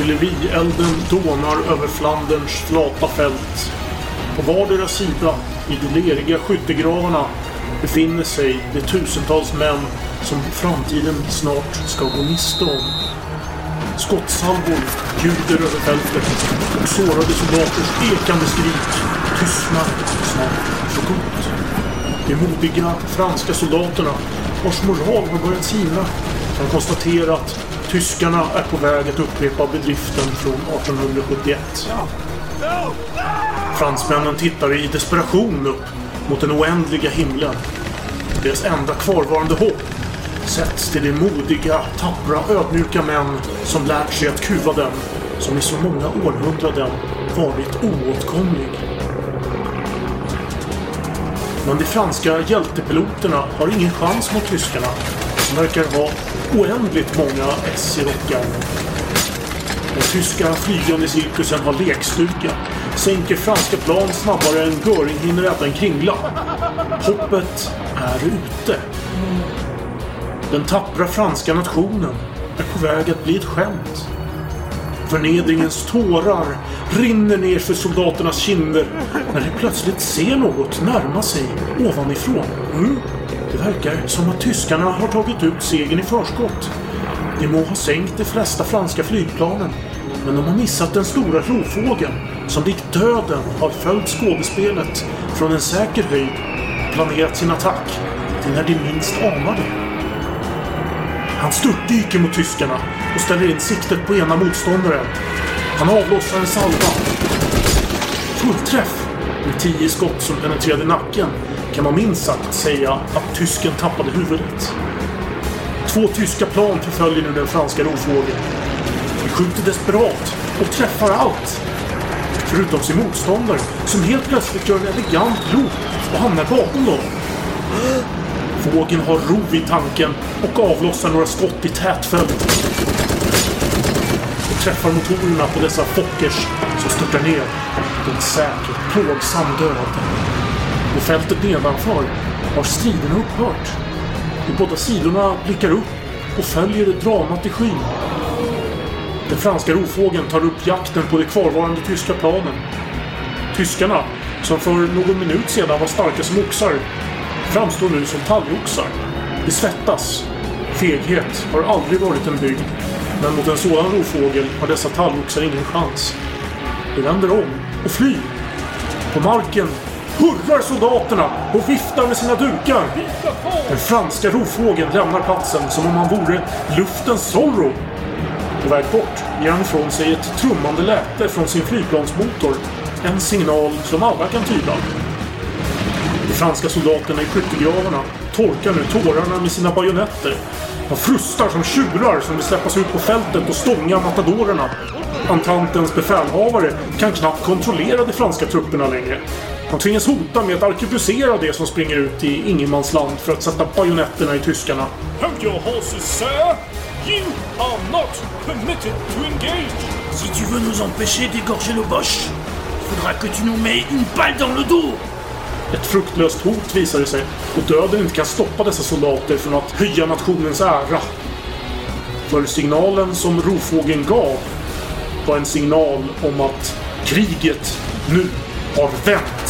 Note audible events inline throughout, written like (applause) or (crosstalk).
Artillerielden dånar över Flanderns flata fält. På vardera sida, i de leriga skyttegravarna, befinner sig de tusentals män som framtiden snart ska gå miste om. Skottsalvor ljuder över fältet och sårade soldaters ekande skrik tystnar snart för gott. De modiga franska soldaterna, vars moral har börjat sina, kan konstatera att tyskarna är på väg att upprepa bedriften från 1871. Fransmännen tittar i desperation upp mot den oändliga himlen. Deras enda kvarvarande hopp sätts till de modiga, tappra, ödmjuka män som lärt sig att kuva den som i så många århundraden varit oåtkomlig. Men de franska hjältepiloterna har ingen chans mot tyskarna verkar ha oändligt många S i rockärmen. Den tyska flygande cirkusen har lekstuga. Sänker franska plan snabbare än Göring hinner äta en kringla. Hoppet är ute. Den tappra franska nationen är på väg att bli ett skämt. Förnedringens tårar rinner ner för soldaternas kinder när de plötsligt ser något närma sig ovanifrån. Mm. Det verkar som att tyskarna har tagit ut segern i förskott. De må ha sänkt de flesta franska flygplanen, men de har missat den stora rovfågeln som likt döden har följt skådespelet från en säker höjd och planerat sin attack till när de minst anar det. Han störtdyker mot tyskarna och ställer in siktet på ena motståndaren. Han avlossar en salva. Fullträff! Med tio skott som penetrerade nacken kan man minst sagt säga att tysken tappade huvudet. Två tyska plan förföljer nu den franska rovfågeln. De skjuter desperat och träffar allt. Förutom sin motståndare som helt plötsligt gör en elegant loop och hamnar bakom dem. Fågeln har rov i tanken och avlossar några skott i tät följd. Och träffar motorerna på dessa Fokkers som störtar ner till en säker, plågsam död. På fältet nedanför har striderna upphört. De båda sidorna blickar upp och följer dramat i skyn. Den franska rovfågeln tar upp jakten på de kvarvarande tyska planen. Tyskarna, som för någon minut sedan var starka som oxar, framstår nu som talgoxar. De svettas. Feghet har aldrig varit en bygd. Men mot en sådan rovfågel har dessa talgoxar ingen chans. De vänder om och flyr. På marken hurrar soldaterna och viftar med sina dukar. Den franska rovfågeln lämnar platsen som om han vore luftens Zorro. På väg bort ger han ifrån sig ett trummande läte från sin flygplansmotor. En signal som alla kan tyda. De franska soldaterna i skyttegravarna torkar nu tårarna med sina bajonetter. De frustar som tjurar som vill släppas ut på fältet och stånga matadorerna. Antantens befälhavare kan knappt kontrollera de franska trupperna längre. Han tvingas hota med att arkebusera det som springer ut i ingenmansland för att sätta bajonetterna i tyskarna. Hold your horses, sir! You are not permitted to engage! Si tu veux nous empêcher d'égorger le Bosch, faudra que tu nous mets une balle dans le dos Ett fruktlöst hot visar det sig och döden inte kan stoppa dessa soldater från att höja nationens ära. För signalen som rovfågeln gav var en signal om att kriget nu har vänt.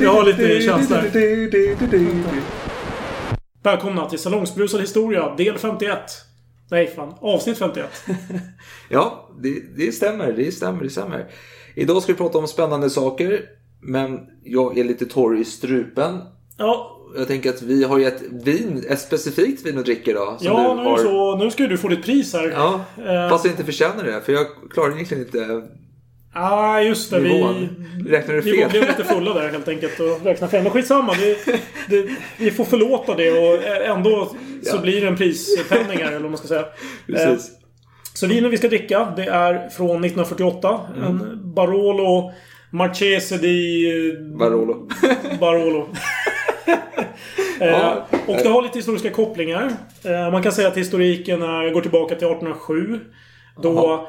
Jag har lite känsla. Välkomna till Salongsbrusad historia, del 51. Nej, fan. Avsnitt 51. (laughs) Ja, det, det stämmer, det stämmer, det stämmer. Idag ska vi prata om spännande saker, men jag är lite torr i strupen. Ja, Jag tänker att vi har ju ett vin, ett specifikt vin att dricka idag. ja nu, har... så, nu ska ju du få ditt pris här. Ja, Eh, fast jag inte förtjänar det, för jag klarar egentligen inte ah, just det. Vi, nivån. Räknar du vi fel? blev lite fulla där helt enkelt och räknade fel. Men skitsamma. Vi, det, vi får förlåta det och eh, ändå så Ja. blir det en prispenning här, eller vad man ska säga. Precis. Eh, Så vinet vi ska dricka, det är från 1948. Mm. En Barolo Marchese di... Barolo. Barolo. (laughs) Ja. Eh, och det har lite historiska kopplingar. Eh, Man kan säga att historiken är, går tillbaka till 1807. Då eh,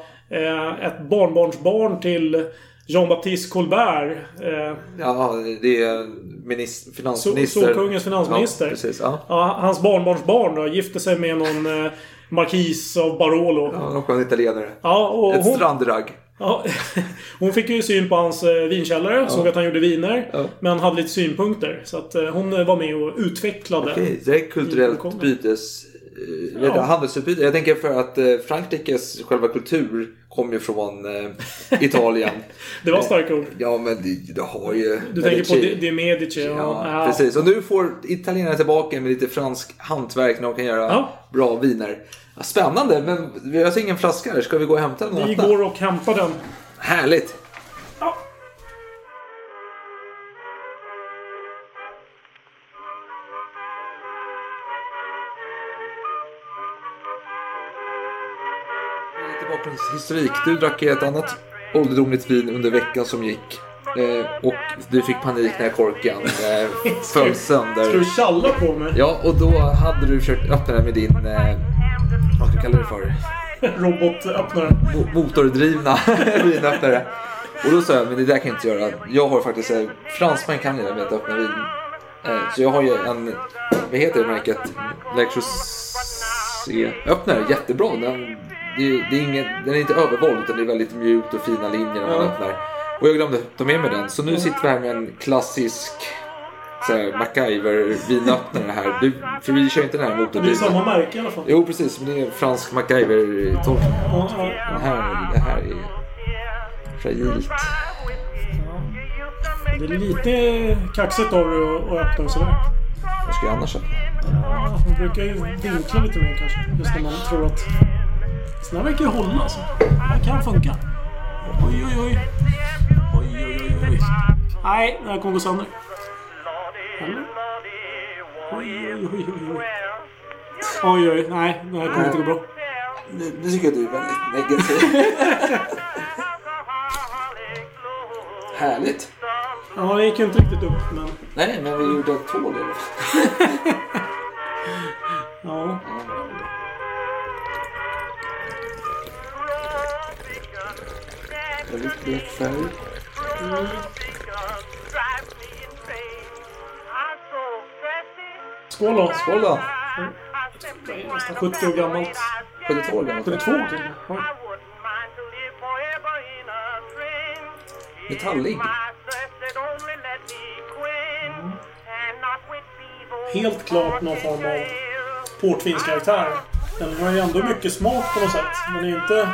ett barnbarnsbarn till Jean-Baptiste Colbert eh, Ja, det är minist, finansminister. Så- Solkungens finansminister. Ja, precis. Ja. Ja, hans barnbarnsbarn då gifte sig med någon eh, markis av Barolo. Ja, någon skön italienare. Ja, och Ett hon, strandragg. ja, (laughs) hon fick ju syn på hans eh, vinkällare. Såg att han gjorde viner. Ja. Men hade lite synpunkter. Så att eh, hon eh, var med och utvecklade. Okej, det är kulturellt bytes... eh, Ja. handelsutbyte. Jag tänker för att eh, Frankrikes själva kultur kommer ju från eh, Italien. (laughs) Det var starka ord. Ja, men det, det har ju... Du tänker på. De, De Medici. Ja, Ja, precis. Och nu får italienarna tillbaka med lite fransk hantverk när de kan göra Ja. bra viner. Spännande, men vi har alltså ingen flaska här. Ska vi gå och hämta den Vi går och hämtar den. Härligt! Bakgrundshistorik. Du drack ett annat ålderdomligt vin under veckan som gick. Eh, och du fick panik när korken eh, (laughs) föll Ska sönder. du tjalla på mig? Ja, och då hade du försökt öppna den med din... Eh, vad ska jag kalla det för? (laughs) Robotöppnare. Mo- motordrivna (laughs) vinöppnare. Och då sa jag, men det där kan jag inte göra. Jag har faktiskt, eh, fransmän kan med att öppna vin. Eh, så jag har ju en, vad heter det märket? Electrosé-öppnare. Jättebra. Den, det, är- det är ingen, den är inte övervåld utan det är väldigt mjukt och fina linjer när man Ja. öppnar. Och jag glömde ta med mig den. Så nu sitter vi här med en klassisk MacGyver-vinöppnare här. Du, för vi kör inte den här Det är motordrivna. samma märke i alla fall. Jo precis, men det är fransk MacGyver-tolkning. Ja, ja. Det här, det här är fragilt. Det är lite kaxigt av dig att- att öppna sådär. Vad ska jag annars öppna? Ja, man brukar ju vinkla lite mer kanske. Just när man tror att... Så här verkar ju hålla alltså. Här kan funka. Oj, oj, oj. Oj, oj, oj, oj. Nej, det här kommer gå sönder. Eller? Oj, oj, oj, oj. Oj, oj, nej. Det här kommer inte gå bra. Nu, nu tycker jag du är väldigt negativ. (laughs) Härligt. Ja, det gick ju inte riktigt upp, men... Nej, men vi gjorde ett hål i alla fall. Ja. Väldigt blek färg. Skål då. Skål då. Det är nästan 70 år gammalt. 72 år gammalt. 72 till och med. Oj. Metallig. Helt klart någon form av portvinskaraktär. Den har ju ändå mycket smak på något sätt. Den är inte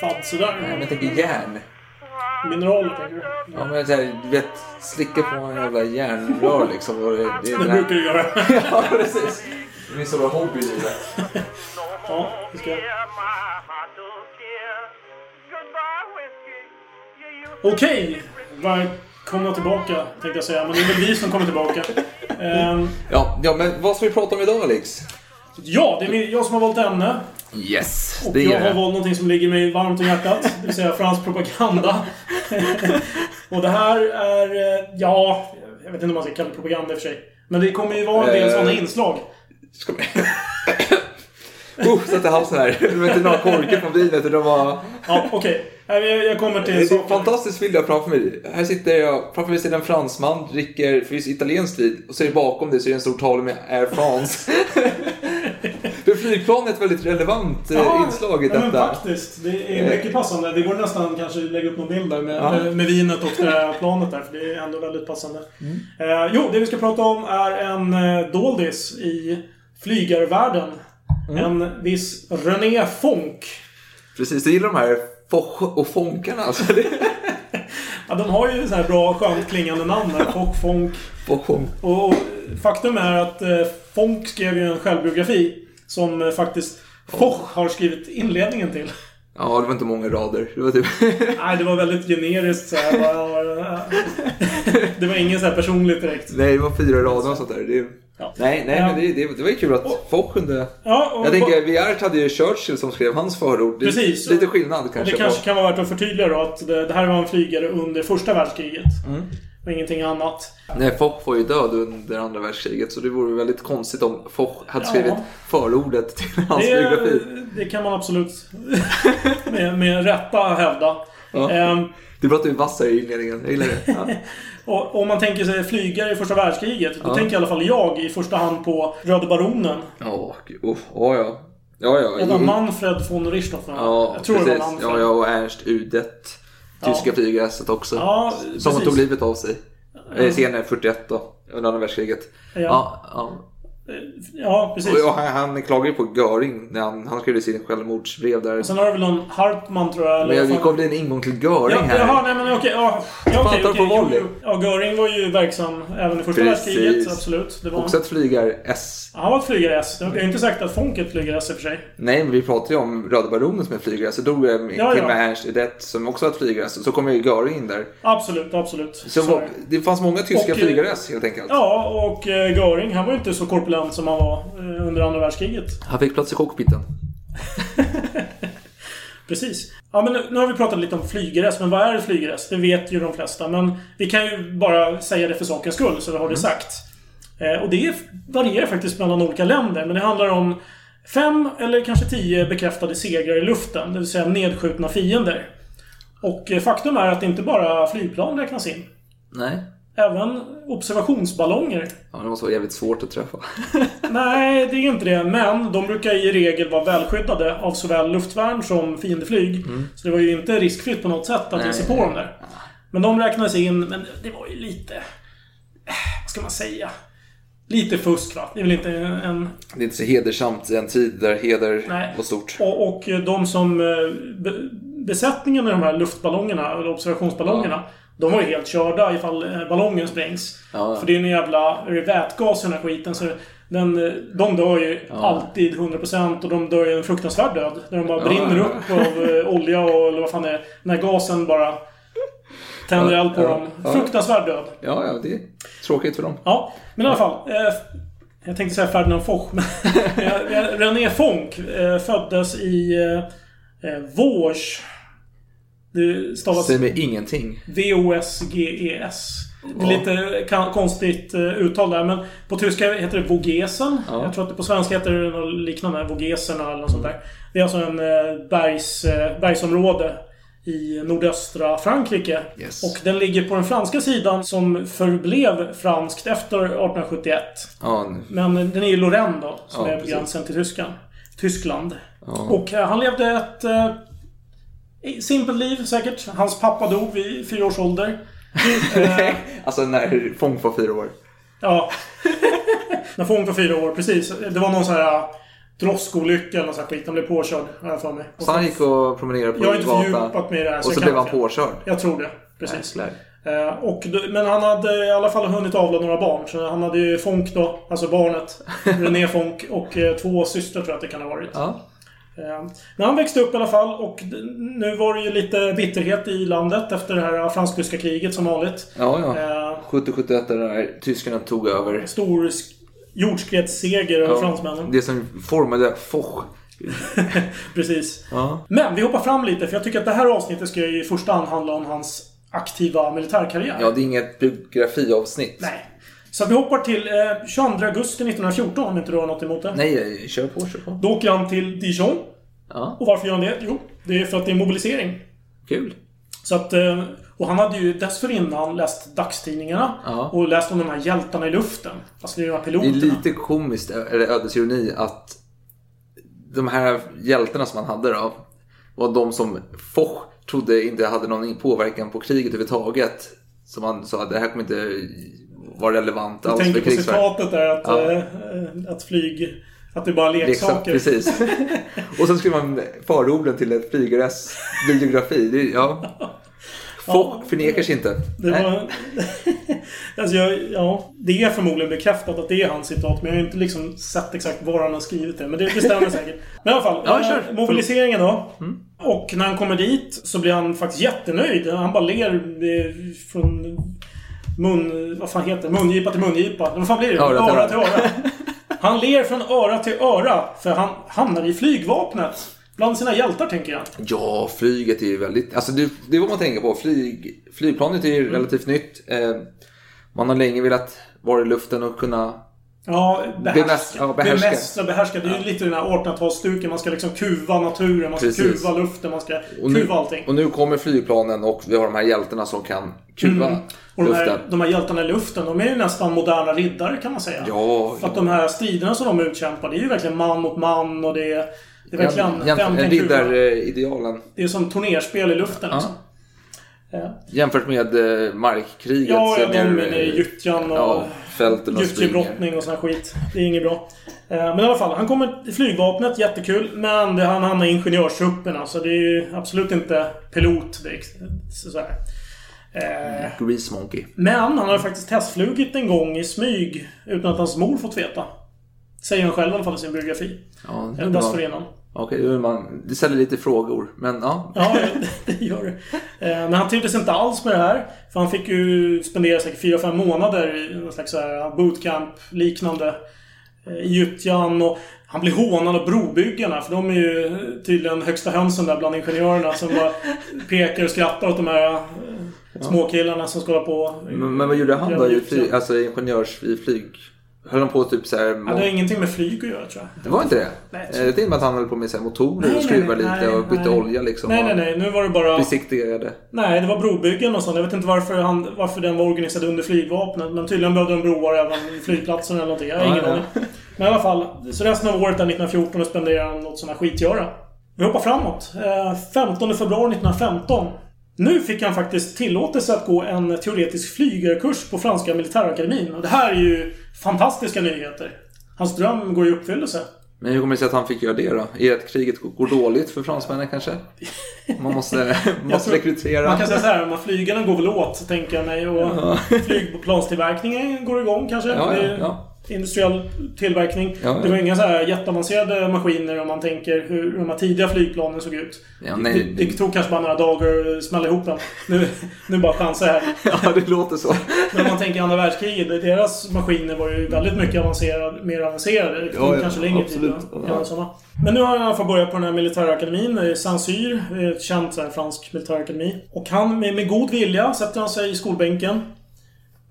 fadd sådär. Men jag tänker järn. Mineraler tänker du? Ja, men så här, du vet, slicka på en jävla järnrör liksom. Och det, det, Det brukar du göra. (laughs) ja, precis. Det är min stora hobby i livet. Ja, det ska jag. Okej! Välkomna tillbaka tänkte jag säga. Men det är väl vi som kommer tillbaka. Ehm, Ja, ja, men vad ska vi prata om idag Alex? ja, det är jag som har valt ämne. Yes, Och det jag är har valt någonting som ligger mig varmt om hjärtat. Det vill säga fransk propaganda. (laughs) och det här är... eh, Ja, jag vet inte om man ska kalla det propaganda i och för sig. Men det kommer ju vara en del Eh. sådana inslag. Ska (laughs) oh, satte halsen här. Det var inte några korkar från vinet det var... Ja, okej. Jag, jag kommer Det till är en fantastisk bild jag framför mig. Här sitter jag, framför mig sitter en fransman, dricker förvisso italienskt vin och det bakom det så är det en stor tavla med Air France. (laughs) För flygplan är ett väldigt relevant eh, inslag i ja, men detta. faktiskt. Det är mycket passande. Det går nästan kanske lägga upp någon bild där med, Ja. med, med vinet och det planet där. För det är ändå väldigt passande. Mm. Eh, jo, det vi ska prata om är en eh, doldis i flygarvärlden. En viss René Fonck. Precis, du gillar de här och Fonkarna. Alltså. (laughs) Ja, de har ju så här bra skönt klingande namn här. Fock, Fonck. Foch, Fonk. Och, och faktum är att eh, Fonck skrev ju en självbiografi. Som eh, faktiskt Foch har skrivit inledningen till. Ja, det var inte många rader. Det var typ... (laughs) Nej, det var väldigt generiskt så här. bara- (laughs) Det var inget så här personligt direkt. Nej, det var fyra rader och sånt där. Det... Ja. Nej, nej, men det, det, det var ju kul att Foch kunde... Ja, och Jag tänker, Viart hade ju Churchill som skrev hans förord. Det Precis. Lite skillnad Och kanske. det kanske kan vara värt att förtydliga då att det, det här var en flygare under första världskriget. Mm. Och ingenting annat. Nej, Foch var ju död under andra världskriget så det vore väldigt konstigt om Foch hade Ja. skrivit förordet till hans biografi. Det, det kan man absolut med, med rätta hävda. Ja. Ehm, Det du är vassare i inledningen. Jag gillar det. Ja. (laughs) och om man tänker sig flygare i första världskriget. Då Ja. tänker i alla fall jag i första hand på Röde Baronen. Ja, gud, oh, ja, ja. Ja. Det var I- Manfred von Richthofen. Ja, jag tror det precis. var Manfred. Ja, ja, och Ernst Udet. Tyska Ja. flygräset också. Ja, som precis. tog livet av sig. Eh, Senare, 41 då. Under andra världskriget. Ja. Ja, ja. Ja, precis. Och, och han, han klagade ju på Göring när han, han skrev sin självmordsbrev där. Sen har du väl någon Hartman tror jag. eller Men jag, vi kom väl en ingång till Göring Ja, här. Jaha, nej men okej. Ja, ja, okej, du på okej. Jo. Ja, Göring var ju verksam även i första världskriget. Absolut. Det var... Också ett flygar-S. Han var ett flygare-S. Jag har inte sagt att Fonk är ett flygare-S i och för sig. Nej, men vi pratade ju om Röda Baronen som är flygare. Så dog en Ja, kille ja. med Ernst Udet som också var ett flygare. Så kom ju Göring in där. Absolut, absolut. Så var, det. fanns många tyska Och, eh, flygare-S helt enkelt. Ja, och eh, Göring, han var ju inte så korpulent som han var eh, under andra världskriget. Han fick plats i cockpiten. (laughs) Precis. Ja, men nu, nu har vi pratat lite om flygares, men vad är ett flygares? Det vet ju de flesta. Men vi kan ju bara säga det för sakens skull, så vi har det sagt. Eh, och det varierar faktiskt mellan olika länder, men det handlar om fem eller kanske tio bekräftade segrar i luften, det vill säga nedskjutna fiender. Och eh, faktum är att inte bara flygplan räknas in. Nej. Även observationsballonger. Ja, det måste vara jävligt svårt att träffa. (laughs) Nej, det är inte det. Men de brukar i regel vara välskyddade av såväl luftvärn som fiendeflyg. Så det var ju inte riskfritt på något sätt att ge sig på dem där. Men de räknades in, men det var ju lite... eh, Vad ska man säga? Lite fusk va? Det är väl inte en... Det är inte så hedersamt i en tid där heder Nej. var stort. Och, och de som... eh, Be, besättningen i de här luftballongerna, eller observationsballongerna. De var ju helt körda ifall eh, ballongen sprängs. Ja. För det är en jävla vätgas i den här skiten. Så den, de dör ju Ja. alltid 100% och de dör ju en fruktansvärd död. Där de bara brinner ja. upp av eh, olja och eller vad fan det är. Den här gasen bara tänder eld på dem. Fruktansvärd död. Ja, ja, det är tråkigt för dem. Ja, men i alla fall. Eh, jag tänkte säga Ferdinand Foch, men (laughs) René Fonck eh, föddes i eh, eh, Vosges. Det stavas Säg mig ingenting. V-O-S-G-E-S. Det är lite konstigt eh, uttal där, men på tyska heter det Vogesen. Ja. Jag tror att det på svenska heter det något liknande. Vogeserna eller något sånt där. Det är alltså en eh, bergs, eh, bergsområde i nordöstra Frankrike. Yes. Och den ligger på den franska sidan som förblev franskt efter 1871. Ja, Men den är ju Lorraine då, som Ja, är på gränsen till Tyskland. Tyskland. Och han levde ett simpelt liv säkert. Hans pappa dog vid fyra års ålder. (laughs) Eh, alltså när Fonk var fyra år. ja. (laughs) När Fång var fyra år, precis. Det var någon sån här äh, droskolycka eller någon sån här skit. Han blev påkörd, har jag för mig. Så han gick och promenerade på Jag har inte gatan. fördjupat mig i det här. Och så kan blev han påkörd. Jag tror det. Precis. Jäklar. Eh, och, men han hade i alla fall hunnit avla några barn. Så han hade ju Fonk då, alltså barnet. (laughs) René Fonk och eh, två systrar tror jag att det kan ha varit. Ja. Eh, Men han växte upp i alla fall och nu var det ju lite bitterhet i landet efter det här fransk-tyska kriget som vanligt. Ja, ja. Eh, 70-71 där när tyskarna tog över. Stor sk- jordskredsseger över fransmännen. Det som formade Foch. (laughs) Precis. Ja. Men vi hoppar fram lite för jag tycker att det här avsnittet ska ju i första hand handla om hans aktiva militärkarriär. ja, det är inget biografiavsnitt. Nej. Så vi hoppar till eh, 22 augusti 1914 om inte du har något emot det. Nej, kör på, kör på. Då åker han till Dijon. Ja, Och varför gör han det? Jo, det är för att det är mobilisering. kul. Så att, eh, och han hade ju dessförinnan läst dagstidningarna Ja. och läst om de här hjältarna i luften. Alltså det är de här Det är piloterna. lite komiskt, eller ödesironi, att de här hjältarna som han hade då, var de som Foch trodde inte hade någon påverkan på kriget överhuvudtaget. Som han sa att det här kommer inte vara relevant Jag alls tänker för på krigsfärd. citatet där att, Ja. eh, att flyg... Att det är bara leksaker. precis. (laughs) Och sen skriver man förorden till ett flygares är- ja. Folk förnekar sig inte. Det var... (laughs) alltså jag, ja, det är förmodligen bekräftat att det är hans citat, men jag har inte liksom sett exakt var han har skrivit det. Men det, det stämmer säkert. Men i alla fall. Ja, eh. Mobiliseringen då. Och när han kommer dit så blir han faktiskt jättenöjd. Han bara ler eh, från mun... Vad fan heter det? Mungipa till mungipa. Vad fan blir det? Öra till öra till öra. Han ler från öra till öra. För han hamnar i flygvapnet. Bland sina hjältar, tänker jag. Ja, flyget är ju väldigt... Alltså det, det är vad man tänker på. Flyg, flygplanet är ju relativt nytt. Eh, man har länge velat vara i luften och kunna... Ja, behärska. Bemäst- ja, behärska. Bemästra, behärska. Det är ju lite den här 1800-talsstuken. Man ska liksom kuva naturen, man ska Precis. kuva luften, man ska Och nu, kuva allting. och nu kommer flygplanen och vi har de här hjältarna som kan kuva Mm. Och de luften. här, de här hjältarna i luften, de är ju nästan moderna riddare kan man säga. Ja, För att de här striderna som de utkämpar, det är ju verkligen man mot man och det är... Det är verkligen... jäm, vem kan riddaridealen. Det är som turnerspel i luften liksom. Ja. Jämfört med eh, markkriget. Ja, ja, de är gyttjan och Ja, fälten och springer. och sån här skit. Det är inget bra. Eh, Men i alla fall, han kommer till flygvapnet, jättekul. Men det, han hamnar i ingenjörstrupperna, så det är ju absolut inte pilot direkt. Så här. Eh, Grease Monkey. Men han har faktiskt testflugit en gång i smyg utan att hans mor fått veta. Säger han själv i alla fall i sin biografi. Ja, det Eller dessförinnan. Okej, är man, det ställer lite frågor. Men ja. Ja, (laughs) det gör det. Eh, Men han trivdes inte alls med det här. För han fick ju spendera säkert 4-5 månader i någon slags här bootcamp-liknande. eh, I gyttjan och han blir hånad av brobyggarna. För de är ju tydligen högsta hönsen där bland ingenjörerna som bara pekar och skrattar åt de här eh, småkillarna som ska hålla på. Men, men vad gjorde han då? alltså ingenjörs i flyg? Höll han på typ så här... Ja, det har ingenting med flyg att göra tror jag. Det var inte det? Nej, Eh, Jag tänkte att han höll på med så här motorer Nej, och nej, skruva nej, lite nej, och bytte nej. olja liksom. Nej, nej, nej. Nu var det bara... Besiktigade. Nej, det var brobyggen och sånt. Jag vet inte varför, han, varför den var organiserad under flygvapnet. Men tydligen behövde de broar även i flygplatsen eller någonting. Jag har Ja, ingen ja. aning. Men i alla fall. Så resten av året där 1914 spenderar han något sånt här skitgöra. Vi hoppar framåt. Eh, 15 februari 1915. Nu fick han faktiskt tillåtelse att gå en teoretisk flygarkurs på franska militärakademin. Och det här är ju fantastiska nyheter. Hans dröm går i uppfyllelse. Men hur kommer det sig att han fick göra det då? Är det att kriget går dåligt för fransmännen kanske? Man måste, (laughs) måste rekrytera. Man kan säga så här, flygarna går väl åt, tänker jag mig. Och flygplanstillverkningen går igång kanske. Ja, ja, ja. Industriell tillverkning. Ja. Det var inga så här jätteavancerade maskiner om man tänker hur de här tidiga flygplanen såg ut. Ja, nej, det, det tog kanske bara några dagar att smälla ihop dem. Nu, nu bara chansar jag här. (laughs) Ja, det låter så. Men om man tänker andra världskriget, deras maskiner var ju väldigt mycket avancerade, mer avancerade. Det tog Ja, kanske längre absolut. tid. Ja. sådana. Men nu har han i alla fall börjat på den här militärakademin. eh, Saint-Cyr, eh, känt så här, fransk militärakademi. Och han, med, med god vilja, sätter han sig i skolbänken.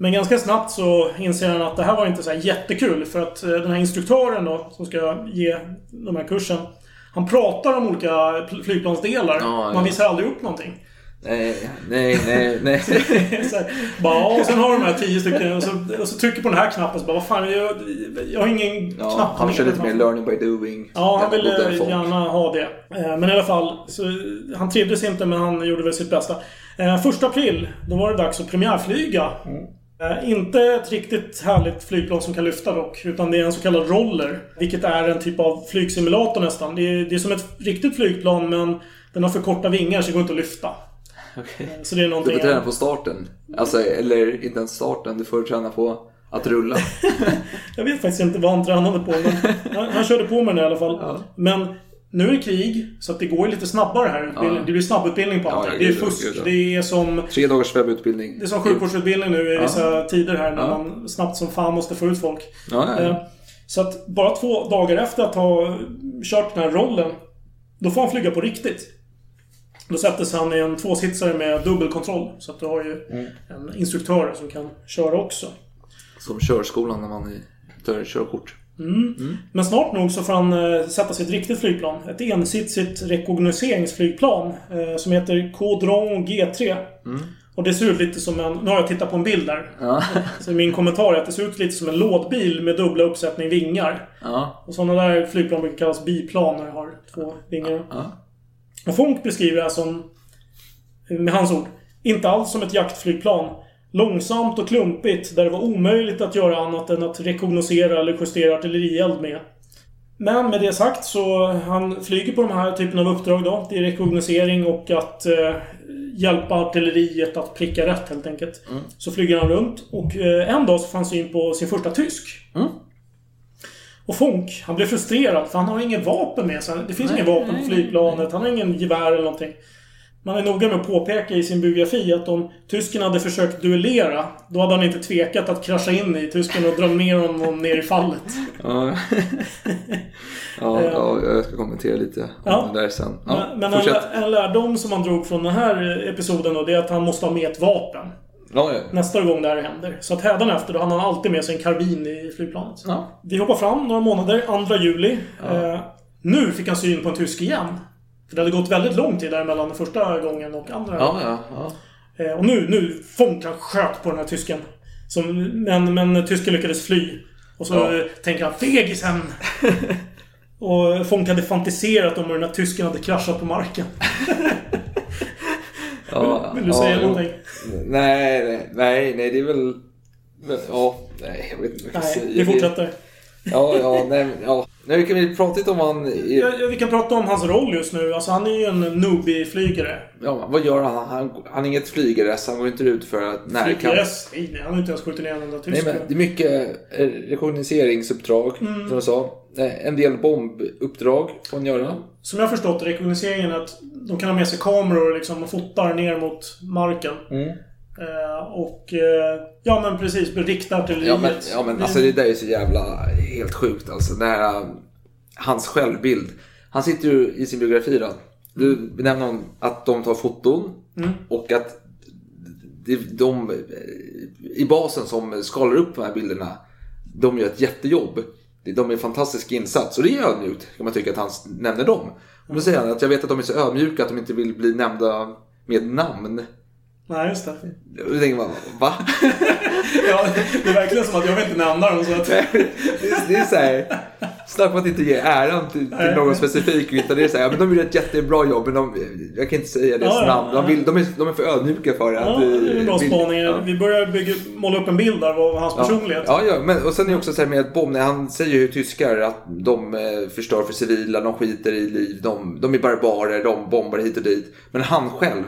Men ganska snabbt så inser han att det här var inte så jättekul. För att eh, den här instruktören då, som ska ge de här kursen. Han pratar om olika pl- flygplansdelar. Ja, ja. Man visar aldrig upp någonting. Nej, nej, nej, nej. (laughs) så här, bara, och sen har de här tio stycken och så, och så trycker på den här knappen så bara, vad fan, jag, jag har ingen Ja, knapp. han kör lite mer learning by doing. Ja, han ville folk. gärna ha det. Eh, Men i alla fall, så, han trivdes inte men han gjorde väl sitt bästa. Eh, Första april, då var det dags att premiärflyga. Eh, Inte ett riktigt härligt flygplan som kan lyfta dock, utan det är en så kallad roller. Vilket är en typ av flygsimulator nästan. Det är, det är som ett riktigt flygplan men den har för korta vingar så det går inte att lyfta. Okej. Så det är Du någonting... får träna på starten. Alltså, eller inte ens starten. Du får träna på att rulla. (laughs) Jag vet faktiskt inte vad han tränade på, men han, han körde på med det i alla fall. Men nu är det krig, så att det går ju lite snabbare här. Ja. Det blir snabbutbildning på allting. ja, det är fusk. ja. Det är som... Tre dagars webbutbildning. Det är som sjukvårdsutbildning nu i Ja. vissa tider här när Ja. man snabbt som fan måste få ut folk. Eh, Så att bara två dagar efter att ha kört den här rollen, då får han flyga på riktigt. Då sättes han i en tvåsitsare med dubbelkontroll. Så att du har ju Mm. en instruktör som kan köra också. Som körskolan när man tar körkort. Mm. Men snart nog så får han eh, sätta sig i ett riktigt flygplan. Ett ensitsigt rekognoseringsflygplan. Eh, som heter Caudron G3. Mm. Och det ser ut lite som en... Nu har jag tittat på en bild där. Ja. (laughs) Så min kommentar är att det ser ut lite som en lådbil med dubbla uppsättning vingar. Ja. Och sådana där flygplan brukar kallas biplan när de har två vingar. Ja. Och Fonk beskriver det här som, med hans ord, inte alls som ett jaktflygplan. Långsamt och klumpigt, där det var omöjligt att göra annat än att rekognosera eller justera artillerield med. Men med det sagt så han flyger på de här typen av uppdrag då. Det är rekognosering och att eh, hjälpa artilleriet att pricka rätt helt enkelt. Mm. Så flyger han runt och eh, en dag så han syn på sin första tysk. Mm. Och Fonk, han blir frustrerad för han har inget vapen med sig. Det finns Nej, inget vapen nej, på flygplanet. Han har ingen gevär eller någonting. Man är noga med att påpeka i sin biografi att om tysken hade försökt duellera, då hade han inte tvekat att krascha in i tysken och dra ner honom ner i fallet. Ja. (laughs) ja, ja, jag ska kommentera lite om Ja. det där sen. Ja, Men, en, fortsätt. lä- en lärdom som man drog från den här episoden då, det är att han måste ha med ett vapen. Ja, ja. Nästa gång det här händer. Så att hädanefter då har han alltid med sig en karbin i flygplanet. Vi hoppar fram några månader, 2 juli. Eh, nu fick han syn på en tysk igen. För det hade gått väldigt lång tid där mellan första gången och andra. Ja, ja, ja. Eh, och nu, nu Fonk han sköt på den här tysken. Som, men, men tysken lyckades fly. Och så Ja. tänker han fegisen! (laughs) och Fonk hade fantiserat om hur den här tysken hade kraschat på marken. (laughs) ja Vill du säga ja, någonting? Nej, nej, nej, nej, det är väl... Ja, nej, jag vet inte vad jag ska Nej, säga. vi fortsätter. Ja, ja, nej, ja. Nej, kan vi prata lite om han... Ja, vi kan prata om hans roll just nu. Alltså han är ju en newbie-flygare. Ja, vad gör han? Han, han är inget flygares, han går inte ut för att närkamp. Flygare? Nej, nej, han har inte ens skjutit ner en enda Nej, tysk. men det är mycket eh, rekognoseringsuppdrag, Mm. som jag sa. Eh, En del bombuppdrag får han göra. Som jag har förstått rekognoseringen att de kan ha med sig kameror liksom, och fotar ner mot marken. Mm. Eh, och... Eh, ja men precis, rikta artilleriet. Ja men, ja, men alltså det där är så jävla helt sjukt alltså. Här, äh, hans självbild. Han sitter ju i sin biografi då. Du benämner om att de tar foton Mm. och att det, de i basen som skalar upp de här bilderna, de gör ett jättejobb. De är en fantastisk insats och det är ödmjukt kan man tycka att han nämner dem. Och då säger han att jag vet att de är så ödmjuka att de inte vill bli nämnda med namn. Nej, just det. Då tänker man, va? (laughs) ja, det är verkligen som att jag vill inte nämna dem så att... det, är, så här, snacka om att inte ge äran till, till någon specifik. Utan det är så här, ja, men de gör ett jättebra jobb men de, jag kan inte säga deras Ja, ja, namn. De, vill, de, är, de är för ödmjuka för det. Ja, att, det är en bra spaning. ja. Vi börjar bygga, måla upp en bild där av hans personlighet. Ja, ja men, och sen är det också så här med att bomb, när han säger ju tyskar att de eh, förstör för civila, de skiter i liv, de, de är barbarer, de bombar hit och dit. Men han själv,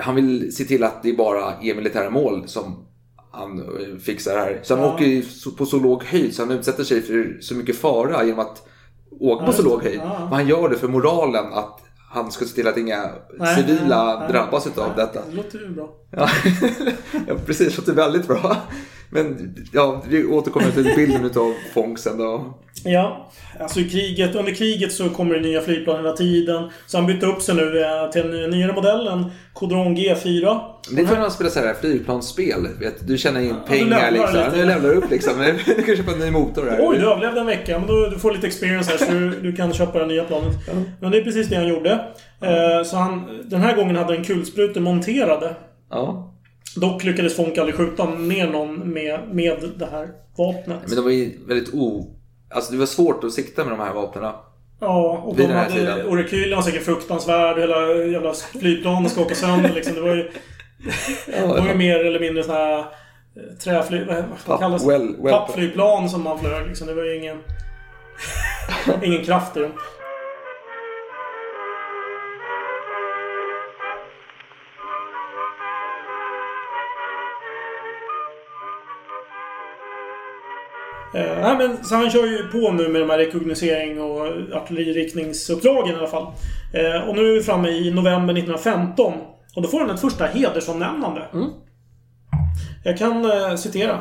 han vill se till att det bara är militära mål som han eh, fixar här. Så han Ja. åker på så låg höjd så han utsätter sig för så mycket fara genom att åka på så låg höjd. Men han gör det för moralen att han ska se till att inga Nej, civila nej, nej. drabbas utav detta. Det låter ju bra. Ja, (laughs) ja precis. Det låter väldigt bra. Men ja, vi återkommer till bilden utav Fong sen då. Ja, alltså i kriget, under kriget så kommer det nya flygplan hela tiden. Så han bytte upp sig nu eh, till en nyare modell, en Codron G4. Det är för när man spelar så här flygplansspel. Vet, du tjänar in du pengar levlar liksom. lite. Du levlar upp liksom. Du kan köpa en ny motor här. Oj, du överlevde en vecka. Men då, du får lite experience här så du, du kan köpa det nya planet. Men det är precis det han gjorde. Eh, så han, den här gången hade han kulsprutor monterade. Ja. Dock lyckades Fonk aldrig skjuta ner någon med, med det här vapnet. Men de var ju väldigt o... Alltså det var svårt att sikta med de här vapnen. Ja, och Vid de hade... tiden. Och rekylen var säkert fruktansvärd. Hela jävla flygplanet ska åka sönder liksom. Det var ju... Det var ju mer eller mindre såna här... eh, Träflyg... Vad kallas det? well- well- Pappflygplan som man flög liksom. Det var ju ingen... (laughs) ingen kraft i dem. Eh, nej, men, så han kör ju på nu med de här rekognosering och artilleririktningsuppdragen i alla fall. Eh, och nu är vi framme i november 1915. Och då får han ett första hedersomnämnande. Jag kan eh, citera.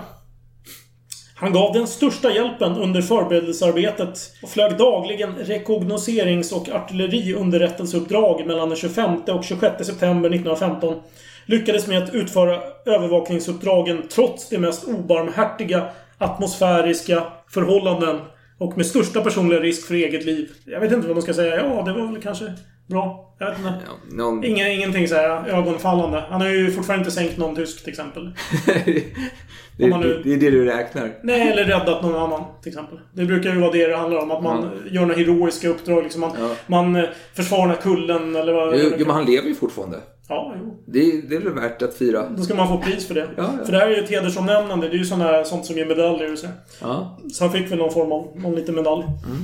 Han gav den största hjälpen under förberedelsearbetet och flög dagligen rekognoserings och artilleriunderrättelseuppdrag mellan den 25 och 26 september 1915. Lyckades med att utföra övervakningsuppdragen trots de mest obarmhärtiga atmosfäriska förhållanden och med största personliga risk för eget liv. Jag vet inte vad man ska säga. Ja, det var väl kanske bra. Jag vet inte. Någon... Inga, ingenting så här ögonfallande. Han har ju fortfarande inte sänkt någon tysk till exempel. (laughs) det, man nu- det är det du räknar. Nej, eller räddat någon annan till exempel. Det brukar ju vara det det handlar om. Att man gör några heroiska uppdrag. Liksom man, man eh, försvarar kullen eller vad Jo, jo, men han lever ju fortfarande. Ja, jo. Det, det är väl värt att fira. Då ska man få pris för det. Ja, ja. För det här är ju ett hedersomnämnande. Det är ju såna sånt som ger medaljer och så. Ja. Så han fick väl någon form av någon liten medalj. Mm.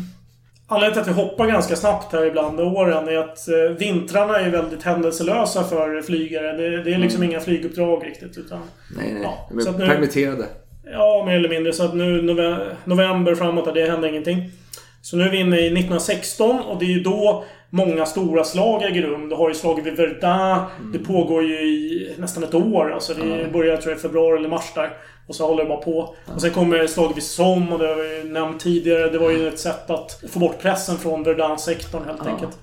Anledningen till att vi hoppar ganska snabbt här ibland med åren är att eh, vintrarna är väldigt händelselösa för flygare. Det, det är liksom inga flyguppdrag riktigt. Utan, Nej, nej. Ja, De är nu- permitterade. Ja, mer eller mindre. Så att nu nove- november framåt, det händer ingenting. Så nu är vi inne i 1916 och det är ju då många stora slag äger rum. Du har ju slaget vid Verdun. Det pågår ju i nästan ett år. Alltså det börjar tror jag i februari eller mars där. Och så håller det bara på. Och sen kommer slaget vid Somme och det har vi nämnt tidigare. Det var ju ett sätt att få bort pressen från Verdun-sektorn helt enkelt.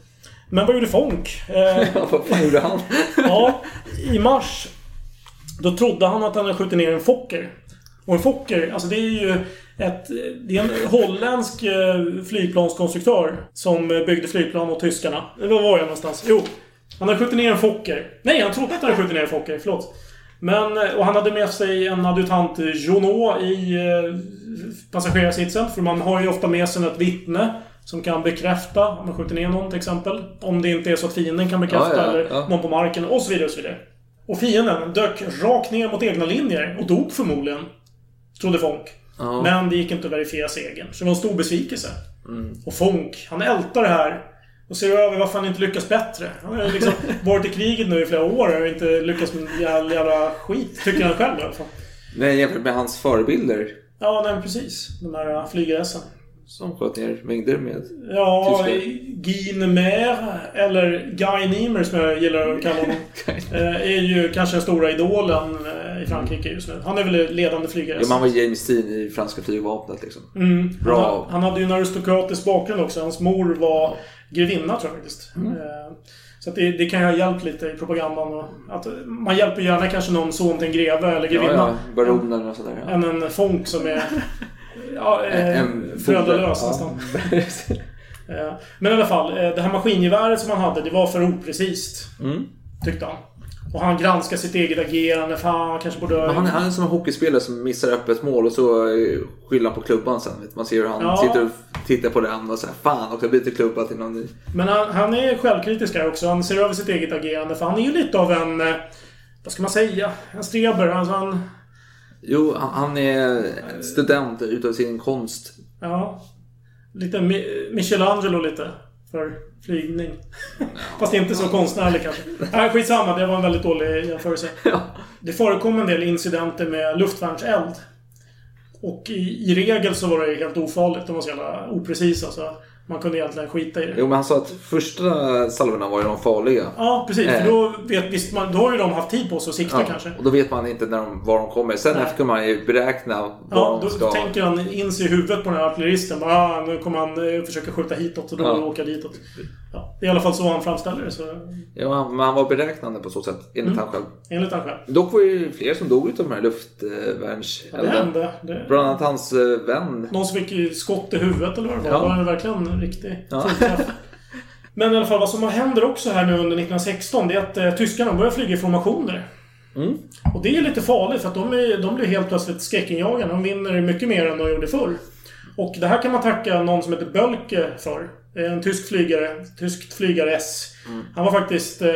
Men vad gjorde Fonk? (laughs) Eh, Ja, vad fan gjorde han? (laughs) Ja, i mars. Då trodde han att han hade skjutit ner en Fokker. Och en Fokker, alltså det är ju ett... Det är en holländsk eh, flygplanskonstruktör som eh, byggde flygplan åt tyskarna. Eller Var jag någonstans? Jo. Han hade skjutit ner en Fokker. Nej, han trodde att han hade skjutit ner en Fokker. Förlåt. Men, eh, och han hade med sig en adjutant Jonot i passagerarsitsen. För man har ju ofta med sig ett vittne som kan bekräfta om man skjuter ner någon till exempel. Om det inte är så att fienden kan bekräfta Ja, ja, eller ja. någon på marken och så vidare och så vidare. Och fienden dök rakt ner mot egna linjer och dog förmodligen. Trodde Fonk. Ja. Men det gick inte att verifiera segern. Så det var en stor besvikelse. Mm. Och Fonk, han ältar det här. Och ser över varför han inte lyckas bättre. Han har liksom (laughs) varit i kriget nu i flera år och inte lyckats med jävla, jävla skit. Tycker han själv i alla fall. Nej, jämfört med hans förebilder. Ja, nej men precis. De här flyg-SM. Som sköt ner mängder med... Ja. Guy Nemer, eller Guy Niemer som jag gillar att kalla honom. (laughs) eh, är ju kanske den stora idolen eh, i Frankrike just nu. Han är väl ledande flygare. Ja, man var James Dean i franska flygvapnet liksom. Mm. Bra. Han, ha- han hade ju en aristokratisk bakgrund också. Hans mor var grevinna tror jag faktiskt. Mm. Eh, Så det, det kan ju ha hjälpt lite i propagandan. Och att man hjälper gärna kanske någon son till en greve eller Ja, grevinna. ja, baronen och sådär. Ja. Än en Fonk som är (laughs) ja, eh, föräldralös ja. nästan. Eh, Men i alla fall, det här maskingeväret som han hade, det var för oprecist. Mm. Tyckte han. Och han granskar sitt eget agerande. Fan, han kanske borde... Men han, han är som en hockeyspelare som missar öppet mål och så eh, skyller han på klubban sen. Man ser hur han Ja. sitter och tittar på den och säger Fan också, jag byter klubba till någon ny. Men han, han är självkritisk här också. Han ser över sitt eget agerande. För han är ju lite av en... eh, Vad ska man säga? En streber. Alltså han... Jo, han, han är student utav sin konst. Ja. Lite Mi- Michelangelo lite. För flygning. (laughs) Fast inte så konstnärlig kanske. Nej, skitsamma. Det var en väldigt dålig jämförelse. (laughs) Det förekom en del incidenter med luftvärnseld. Och i, i regel så var det helt ofarligt. De var så jävla oprecisa så man kunde egentligen skita i det. Jo, men han sa att första salvorna var ju de farliga. Ja, precis. Eh. För då, vet, visst, man, då har ju de haft tid på sig att sikta Ja, kanske. och då vet man inte när de, var de kommer. Sen Nej. efter kan man ju beräkna var Ja, de då ska. tänker han in sig i huvudet på den här artilleristen. Bara, ah, nu kommer han eh, försöka skjuta hitåt och då Ja. åka ditåt. Ja, det är i alla fall så han framställer det. Så, Ja, han- men han var beräknande på så sätt, enligt Mm. han själv. enligt han själv. Dock var det ju fler som dog utav de här Ja, det luftvärnselden. hände. Det, Bland annat hans eh, vän. någon som fick skott i huvudet eller vad det var. Ja. Det var verkligen en riktig Ja. (laughs) Men i alla fall, vad som händer också här nu under 1916 det är att eh, tyskarna börjar flyga i formationer. Mm. Och det är lite farligt för att de, är, de blir helt plötsligt skräckinjagande. De vinner mycket mer än de gjorde förr. Och det här kan man tacka någon som heter Bölke för. En tysk flygare. Tyskt flygare S. Han var faktiskt eh,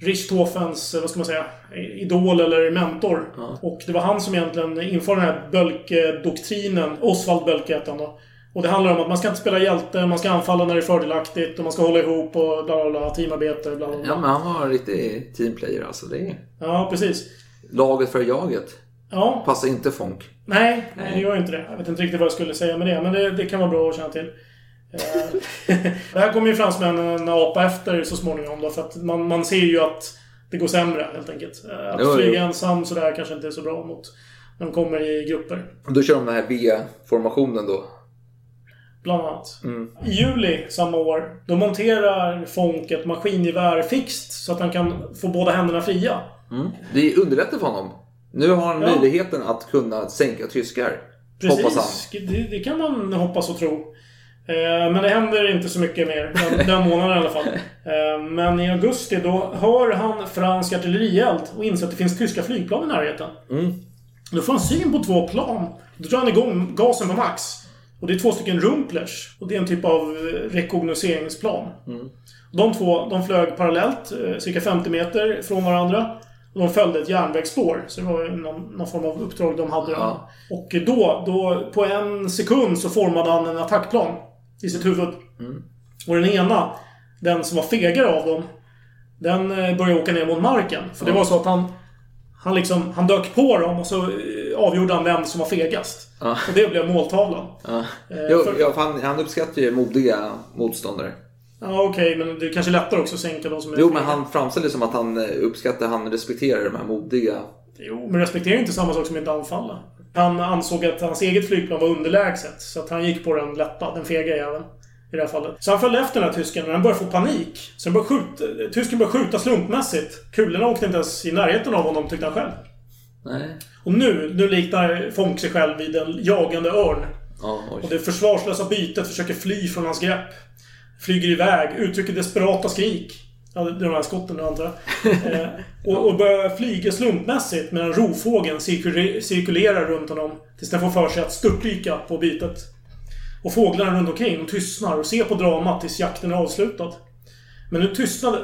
Richthofens, eh, vad ska man säga, idol eller mentor. Och det var han som egentligen införde den här Bölke-doktrinen. Oswald Bölke hette han då. Och det handlar om att man ska inte spela hjälte, man ska anfalla när det är fördelaktigt och man ska hålla ihop och bla bla bla, teamarbete, bla bla bla. Ja, men han var en riktig teamplayer alltså. Det är Ja, precis. laget för jaget. Ja. Passar inte Fonk. Nej, nej, det gör ju inte det. Jag vet inte riktigt vad jag skulle säga med det, men det, det kan vara bra att känna till. Eh, (laughs) det här kommer ju fransmännen apa efter så småningom då, för att man, man ser ju att det går sämre helt enkelt. Eh, Att Jo, jo. flyga ensam sådär kanske inte är så bra mot när de kommer i grupper. Då kör de den här V-formationen då. Bland annat. Mm. I juli samma år, då monterar Fonk ett maskingevär fixt så att han kan få båda händerna fria. Mm. Det underlättar för honom. Nu har han Ja. möjligheten att kunna sänka tyskar. Precis, det, det kan man hoppas och tro. Eh, Men det händer inte så mycket mer den, den månaden i alla fall. Eh, Men i augusti då hör han fransk artillerield och inser att det finns tyska flygplan i närheten. Mm. Då får han syn på två plan. Då drar han igång gasen på max. Och det är två stycken Rumplers. Och det är en typ av eh, rekognoseringsplan. Mm. De två de flög parallellt, eh, cirka 50 meter från varandra. Och de följde ett järnvägsspår. Så det var någon, någon form av uppdrag de hade. Ja. Och då, då, på en sekund så formade han en attackplan i sitt huvud. Mm. Och den ena, den som var fegare av dem, den eh, började åka ner mot marken. För det var så att han... Han, liksom, han dök på dem och så avgjorde han vem som var fegast. Ja. Och det blev måltavlan. Ja. Eh, Jo, för- ja, han, han uppskattar ju modiga motståndare. Ja, okej, men det är kanske lättare också att sänka de som är Jo, fega. men han framställer det som att han eh, uppskattar, han respekterar de här modiga. Jo, men respekterar inte samma sak som inte anfalla. Han ansåg att hans eget flygplan var underlägset. Så att han gick på den lätta, den fega jäveln. I det här fallet. Så han följde efter den här tysken, men han började få panik. Så han började skjuta, tysken började skjuta slumpmässigt. Kulorna åkte inte ens i närheten av honom, tyckte han själv. Nej. Och nu, nu liknar Fonk sig själv vid en jagande örn. Ja, Och det försvarslösa bytet försöker fly från hans grepp. Flyger iväg, uttrycker desperata skrik. Ja, det är de här skotten nu antar (laughs) eh, och, och börjar flyga slumpmässigt medan rovfågeln cirkuler- cirkulerar runt honom. Tills den får för sig att störtdyka på bytet. Och fåglarna runt omkring de tystnar och ser på dramat tills jakten är avslutad. Men nu tystnade...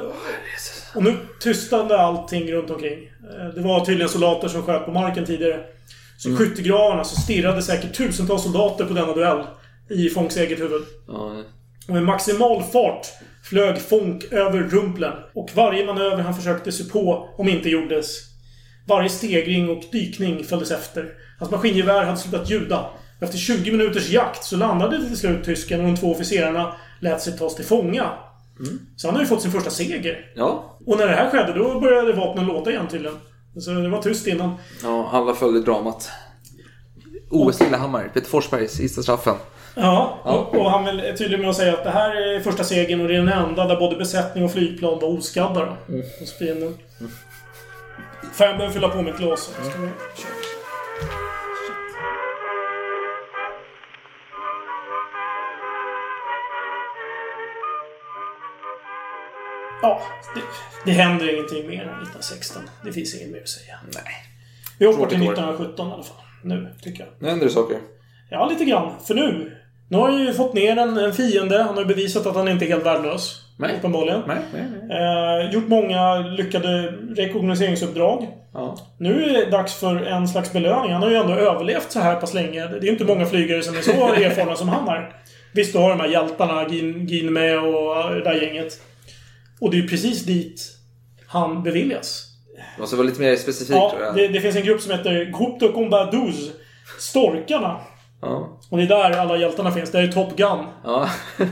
Och nu tystnade allting runt omkring. Eh, Det var tydligen soldater som sköt på marken tidigare. Så i skyttegravarna så stirrade säkert tusentals soldater på denna duell. I Fonks eget huvud. Ja, Och med maximal fart flög Fonk över rumplen. Och varje manöver han försökte sig på om inte gjordes. Varje stegring och dykning följdes efter. Hans maskingevär hade slutat ljuda. Efter 20 minuters jakt så landade till slut tysken och de två officerarna lät sig tas till fånga. Så han har ju fått sin första seger. ja. Och när det här skedde, då började vapnen låta igen tydligen. Så det var tyst innan. ja alla följde dramat. OS Lillehammar, Peter Forsberg, sista straffen. Ja, och, och han är tydlig med att säga att det här är första segern och det är den enda där både besättning och flygplan var oskadda då. Hos fienden. Fan, jag behöver fylla på mitt glas. Ska vi köra? Ja, det, det händer ingenting mer än 1916. Det finns inget mer att säga. Nej. Vi hoppar till Tråkigt år. 1917 i alla fall. Nu, tycker jag. Nu händer det saker. Ja, lite grann. För nu. Nu har ju fått ner en, en fiende. Han har bevisat att han inte är helt värdelös. Nej. Uppenbarligen. Nej, nej, nej. Eh, gjort många lyckade rekognoseringsuppdrag. Ja. Nu är det dags för en slags belöning. Han har ju ändå överlevt så här pass länge. Det är inte många flygare som är så (laughs) erfarna som han är. Visst, du har de här hjältarna, Gin, Gin med och det där gänget. Och det är ju precis dit han beviljas. Det måste vara lite mer specifikt Ja, tror jag. det, det finns en grupp som heter Combat 12. Storkarna. Ja. Och det är där alla hjältarna finns. Det är Top Gun. Ja. (laughs)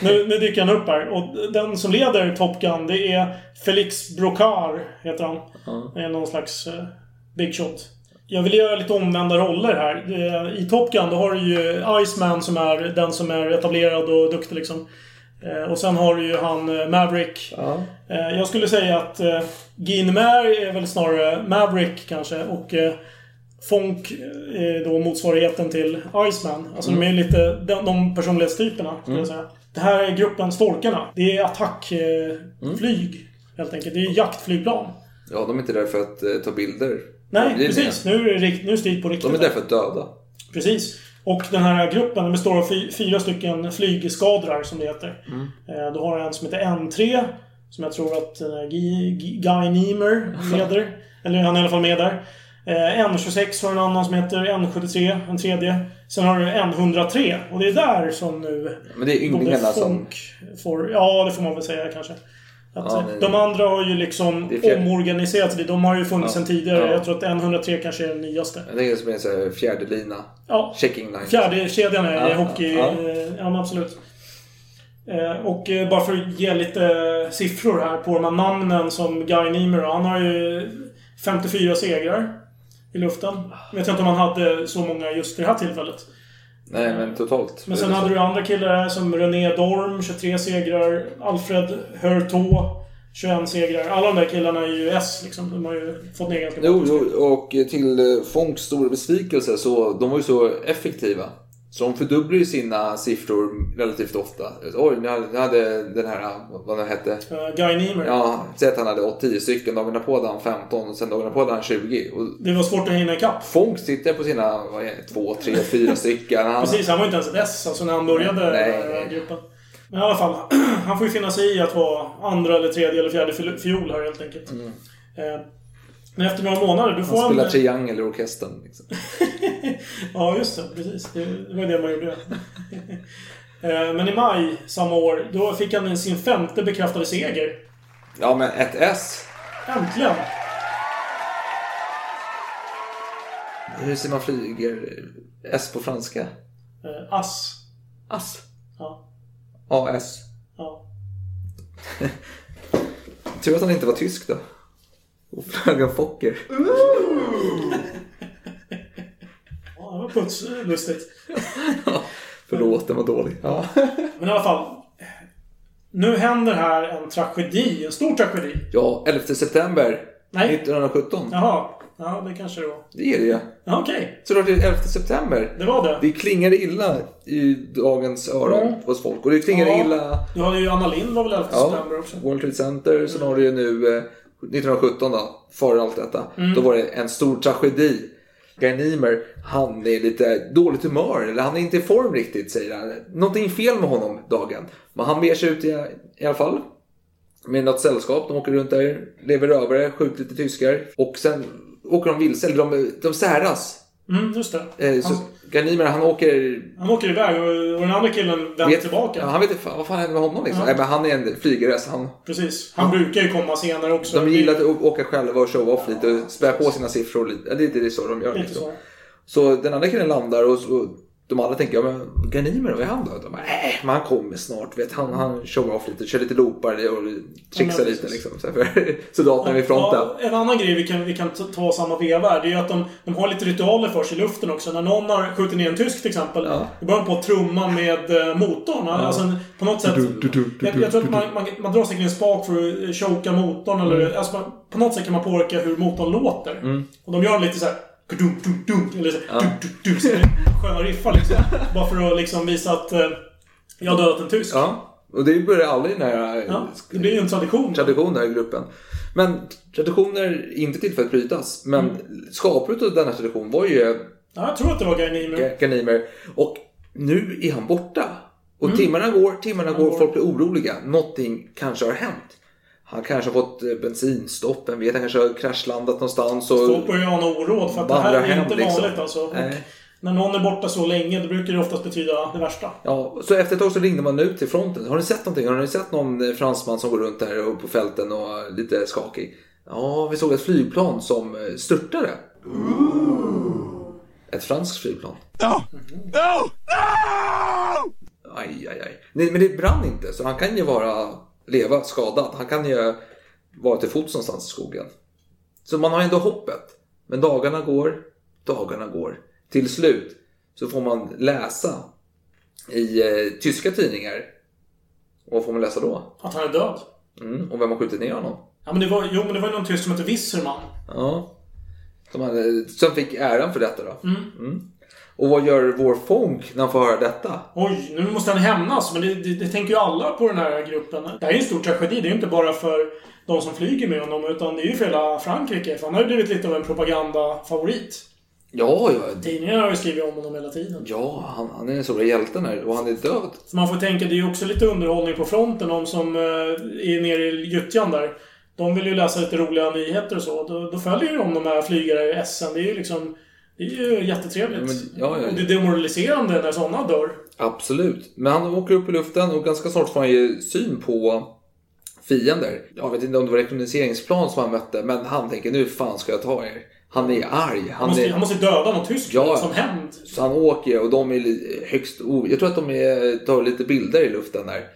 Nu, nu dyker han upp här. Och den som leder Top Gun, det är Felix Brocard, heter han. Ja. är någon slags eh, big shot. Jag vill göra lite omvända roller här. Det- I Top Gun, då har du ju Iceman som är den som är etablerad och duktig liksom. Eh, Och sen har du ju han eh, Maverick. Ja. Eh, Jag skulle säga att Guinemer är väl snarare Maverick kanske. Och Fonk är då motsvarigheten till Iceman. Alltså de är lite de, de personlighetstyperna, skulle jag säga. Det här är gruppen Storkarna. Det är attackflyg, helt enkelt. Det är jaktflygplan. ja, de är inte där för att eh, ta bilder. Nej, precis. Nu är det, rikt- nu är det strid på riktigt. De är där för att döda. Precis. Och den här gruppen den består av fy, fyra stycken flygskadrar, som det heter. Eh, Då har en som heter N3. Som jag tror att eh, Guy, Niemer (laughs) leder. Eller han är i alla fall med där. Eh, N26 har en annan som heter N73, en tredje. Sen har du N103. Och det är där som nu... Men det är ynglingarna som... Får... Ja, det får man väl säga kanske. Att, Ja, eh, men- De andra har ju liksom Det är fjärde- omorganiserat sig. De har ju funnits Ja. sedan tidigare. Ja. Jag tror att N103 kanske är den nyaste. Jag tänker som en så här fjärde lina. Ja. Checking line. Fjärde kedjan är Ja, hockey... ja. eh, Ja, absolut. Eh, Och eh, bara för att ge lite siffror här på de här namnen som Guy Niemer Han har ju 54 segrar i luften. Jag vet inte om han hade så många just det här tillfället. Nej, men totalt. Men sen hade du andra killar här som René Dorm, 23 segrar. Alfred Hurtaugh, 21 segrar. Alla de där killarna är ju S liksom. De har ju fått ner ganska Jo, bra. jo, och till Fonks stora besvikelse så de var ju så effektiva. Så de fördubblar ju sina siffror relativt ofta. Oj, nu hade, den här, vad den hette? Uh, Guy Niemer. Ja, säg att han hade 10 stycken. Dagen på hade han 15 och sen dagen på hade han 20. Och Det var svårt att hinna ikapp. Fång sitter på sina, vad är det, 2, 3, 4 stycken. Han, Precis, han var inte ens ett S alltså när han började Nej. här gruppen. Men i alla fall, (clears throat) han får ju finna sig i att vara andra eller tredje eller fjärde fiol här helt enkelt. Eh, Men efter några månader, då får han han... spelar triangel i orkestern. Liksom. (laughs) Ja, just det. Precis. Det var det man gjorde. (laughs) Eh, Men i maj samma år, då fick han sin femte bekräftade seger. Ja, men ett S. Äntligen! Hur ser man flyger S på franska? Eh, Ass. Ass. Ja. AS. Ja. (laughs) Tur att han inte var tysk då. Och flög en Fokker. Ja, det var putslustigt. (laughs) Förlåt, den var dålig. Ja. Men i alla fall. Nu händer här en tragedi. En stor tragedi. ja, 11 september Nej. 1917. Jaha. Ja, det kanske det var. Det är det. Ja, okej. Så det var 11 september. Det var det. Det klingade illa i dagens öron Mm. hos folk. Och det klingade Ja. illa Du hade ju Anna Lind var väl 11 Ja, september också? World Trade Center. Sen har du ju nu eh, 1917 då, före allt detta. Mm. Då var det en stor tragedi. Guy Niemer, han är lite dåligt humör, eller han är inte i form riktigt säger han. Någonting är fel med honom dagen. Men han beger sig ut i, i alla fall. Med något sällskap, de åker runt där, lever rövare, skjuter lite tyskar. Och sen åker de vilse, eller de, de säras. Mm, just det. Eh, så Han, Guy Niemer, han åker han åker iväg och, den andra killen vänder Vet, tillbaka. Ja, han vet inte vad fan händer med honom liksom. Ja. Men han är en flygare så han, Precis. Han brukar ju komma senare också. de gillar att åka själva och show off lite och spä på sina siffror lite. Ja, Det, det är så de gör. Lite Liksom. så. Så den andra killen landar och så, de andra tänker, ja men Ganimer vad är han då? De bara, nej, men han kommer snart. Vet, han, han show off lite, kör lite loopar och trixar Ja, lite liksom. Så för (laughs) soldaterna vid fronten. Ja, en annan grej vi kan, vi kan ta- samma veva här, det är ju att de, de har lite ritualer för sig i luften också. När någon har skjutit ner en tysk till exempel, då börjar de på att trumma med eh, motorn. Alltså, en- på något sätt... Jag, jag tror att man, man, man drar säkert en spak för att choka motorn eller... Mm. Alltså, på något sätt kan man påverka hur motorn låter. Mm. Och de gör lite så här... Dum, dum, dum, eller så, Ja. dum, sköna riffar liksom. Bara för att liksom visa att eh, jag har dödat en tysk. Ja, och det börjar aldrig den här Ja, det blir ju en tradition. tradition här i gruppen. Men traditioner är inte till för att brytas. Men Mm. skapare av denna tradition var ju Ja, jag tror att det var Guy Niemer. Ganimer. Och nu är han borta. Och Mm. timmarna går, timmarna går, går. folk blir oroliga. Någonting kanske har hänt. Han kanske har fått eh, bensinstopp, vem vet, han kanske har kraschlandat någonstans. Och Folk börjar ana oråd för att det här är hem, inte liksom. vanligt alltså. När någon är borta så länge, då brukar det oftast betyda det värsta. Ja, så efter ett tag så ringde man ut till fronten. Har ni sett någonting? Har ni sett någon eh, fransman som går runt där och på fälten och är lite skakig? Ja, vi såg ett flygplan som eh, störtade. Ett franskt flygplan. No! Aj, aj, aj. Nej, men det brann inte, så han kan ju vara, leva skadad. Han kan ju vara till fots någonstans i skogen. Så man har ändå hoppet. Men dagarna går, dagarna går. Till slut så får man läsa i eh, tyska tidningar. Och vad får man läsa då? Att han är död. Mm, och vem har skjutit ner honom? Ja, men det var, jo, men det var någon tysk som hette Wisserman. Ja. Som, hade, som fick äran för detta då. Mm. Mm. Och vad gör vår Fonk när han får höra detta? Oj, nu måste han hämnas. Men det, det, det tänker ju alla på den här gruppen. Det här är en stor tragedi. Det är ju inte bara för de som flyger med honom, utan det är ju för hela Frankrike. För han har ju blivit lite av en propagandafavorit. Ja, ja, Tidningarna har ju skrivit om honom hela tiden. ja han, han är den stora hjälten här och han är död. Så man får tänka, det är ju också lite underhållning på fronten. De som eh, är nere i gyttjan där. De vill ju läsa lite roliga nyheter och så. Då, då följer ju de de här flygare i SM. Det är ju liksom... Det är ju jättetrevligt. Ja, men- ja, ja. Och det är demoraliserande när sådana dör. Absolut. Men han åker upp i luften och ganska snart får han ju syn på fiender. Jag vet inte om det var rekognoseringsplan som han mötte, men han tänker nu fan ska jag ta er. Han är arg. Han Han måste, är... han måste döda någon tysk Ja. som hämnd. Så han åker och de är högst o... Jag tror att de är, tar lite bilder i luften där.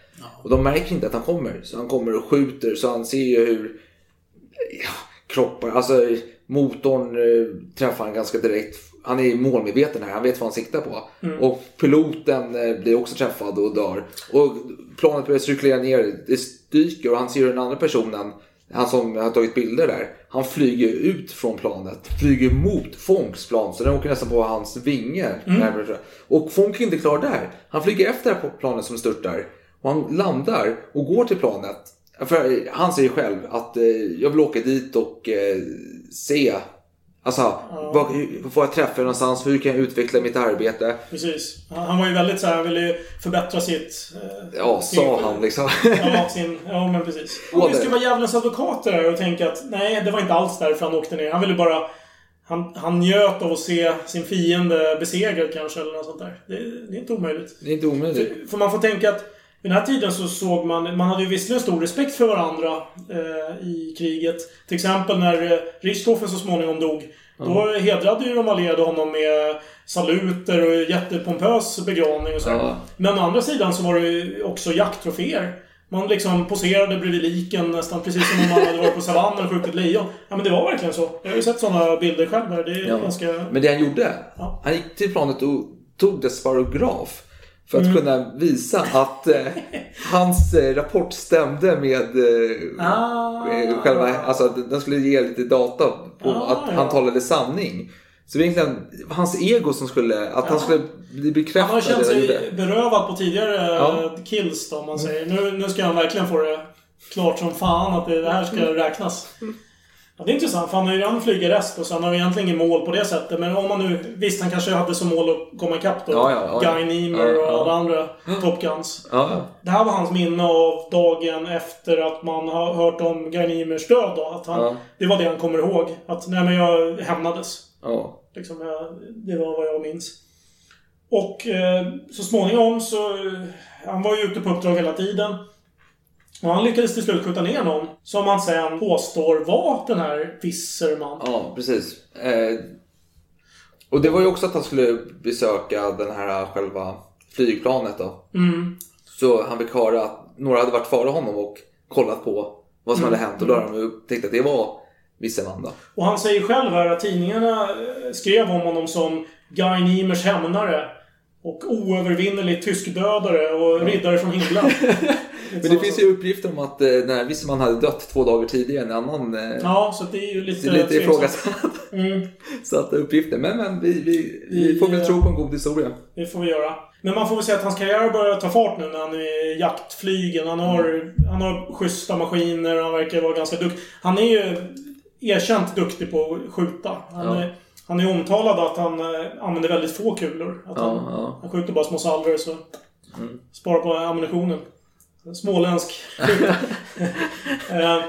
Och de märker inte att han kommer. Så han kommer och skjuter så han ser ju hur ja, kroppar, alltså motorn eh, träffar han ganska direkt. Han är målmedveten här, han vet vad han siktar på. Mm. Och piloten eh, blir också träffad och dör. Och planet börjar cirkulera ner, det styker och han ser den andra personen han som har tagit bilder där, han flyger ut från planet, flyger mot Fonks plan, så den åker nästan på hans vinge. Och Fonk är inte klar där. Han flyger efter det här planet som störtar. Och han landar och går till planet. För han säger själv att eh, jag vill åka dit och eh, se Alltså, vad, hur- vad får jag träffa någonstans? Hur kan jag utveckla mitt arbete? Precis. Han han var ju väldigt så här, han ville ju förbättra sitt... eh, Ja, sin- sa han liksom. Ja, sin, ja men precis. Och vi ska vara djävulens advokat där och tänka att nej, det var inte alls därför han åkte ner. Han ville bara... Han, han njöt av att se sin fiende besegrad kanske, eller något sånt där. Det, det är inte omöjligt. Det är inte omöjligt. För man får tänka att vid den här tiden så såg man... Man hade ju visserligen stor respekt för varandra eh, i kriget. Till exempel när eh, Richthofen så småningom dog. Då hedrade ju de allierade honom med saluter och jättepompös begravning och så. Ja. Men å andra sidan så var det ju också jakttroféer. Man liksom poserade bredvid liken nästan precis som om man hade varit på savannen och skjutit lejon. Ja men det var verkligen så. Jag har ju sett sådana bilder själv här. Det är Ja. ganska... Men det han gjorde, Ja. han gick till planet och tog dess sparograf. För att Mm. kunna visa att eh, hans eh, rapport stämde med eh, Ah. eh, själva, alltså den skulle ge lite data på Ah, att han talade sanning. Så det var egentligen hans ego som skulle, att han skulle bli bekräftad. Han har känt sig berövad på tidigare Ja. eh, kills då, om man säger. Nu, nu ska han verkligen få det klart som fan att det, det här ska räknas. Ja, det är intressant, för han har ju redan flugit rest och sen har vi egentligen inget mål på det sättet. Men om man nu... Visst, han kanske hade som mål att komma ikapp då. Ja, ja, ja. Guy Niemer Ja, och ja. alla andra Top Guns. Det här var hans minne av dagen efter att man har hört om Guy Niemers död då. Att han. Det var det han kommer ihåg. Att, nej men jag hämnades. Liksom, det var vad jag minns. Och eh, så småningom så... eh, Han var ju ute på uppdrag hela tiden. Och han lyckades till slut skjuta ner någon. Som han sen påstår var den här Visserman. Ja, precis. Eh, och det var ju också att han skulle besöka den här själva flygplanet då. Mm. Så han fick höra att några hade varit före honom och kollat på vad som Mm. hade hänt. Och då hade de upptäckt att det var Visserman då. Och han säger själv här att tidningarna eh, skrev om honom som Guy Niemers hämnare. Och oövervinnerlig tyskdödare och riddare från himlen. (laughs) Men det finns ju uppgifter om att eh, när Visserman hade dött två dagar tidigare än en annan eh, Ja, så det är ju lite... lite ifrågasatt. (laughs) Mm. satta uppgifter. Men, men vi, vi, vi får väl eh, tro på en god historia. Det får vi göra. Men man får väl säga att hans karriär börjar ta fart nu när han är jaktflygen. Han har, han har schyssta maskiner och han verkar vara ganska duktig. Han är ju erkänt duktig på att skjuta. Han, Ja. är, han är omtalad att han använder väldigt få kulor. Att Ja, han, ja. han skjuter bara små salvor så Mm. sparar på ammunitionen. Småländsk. (laughs) Eh,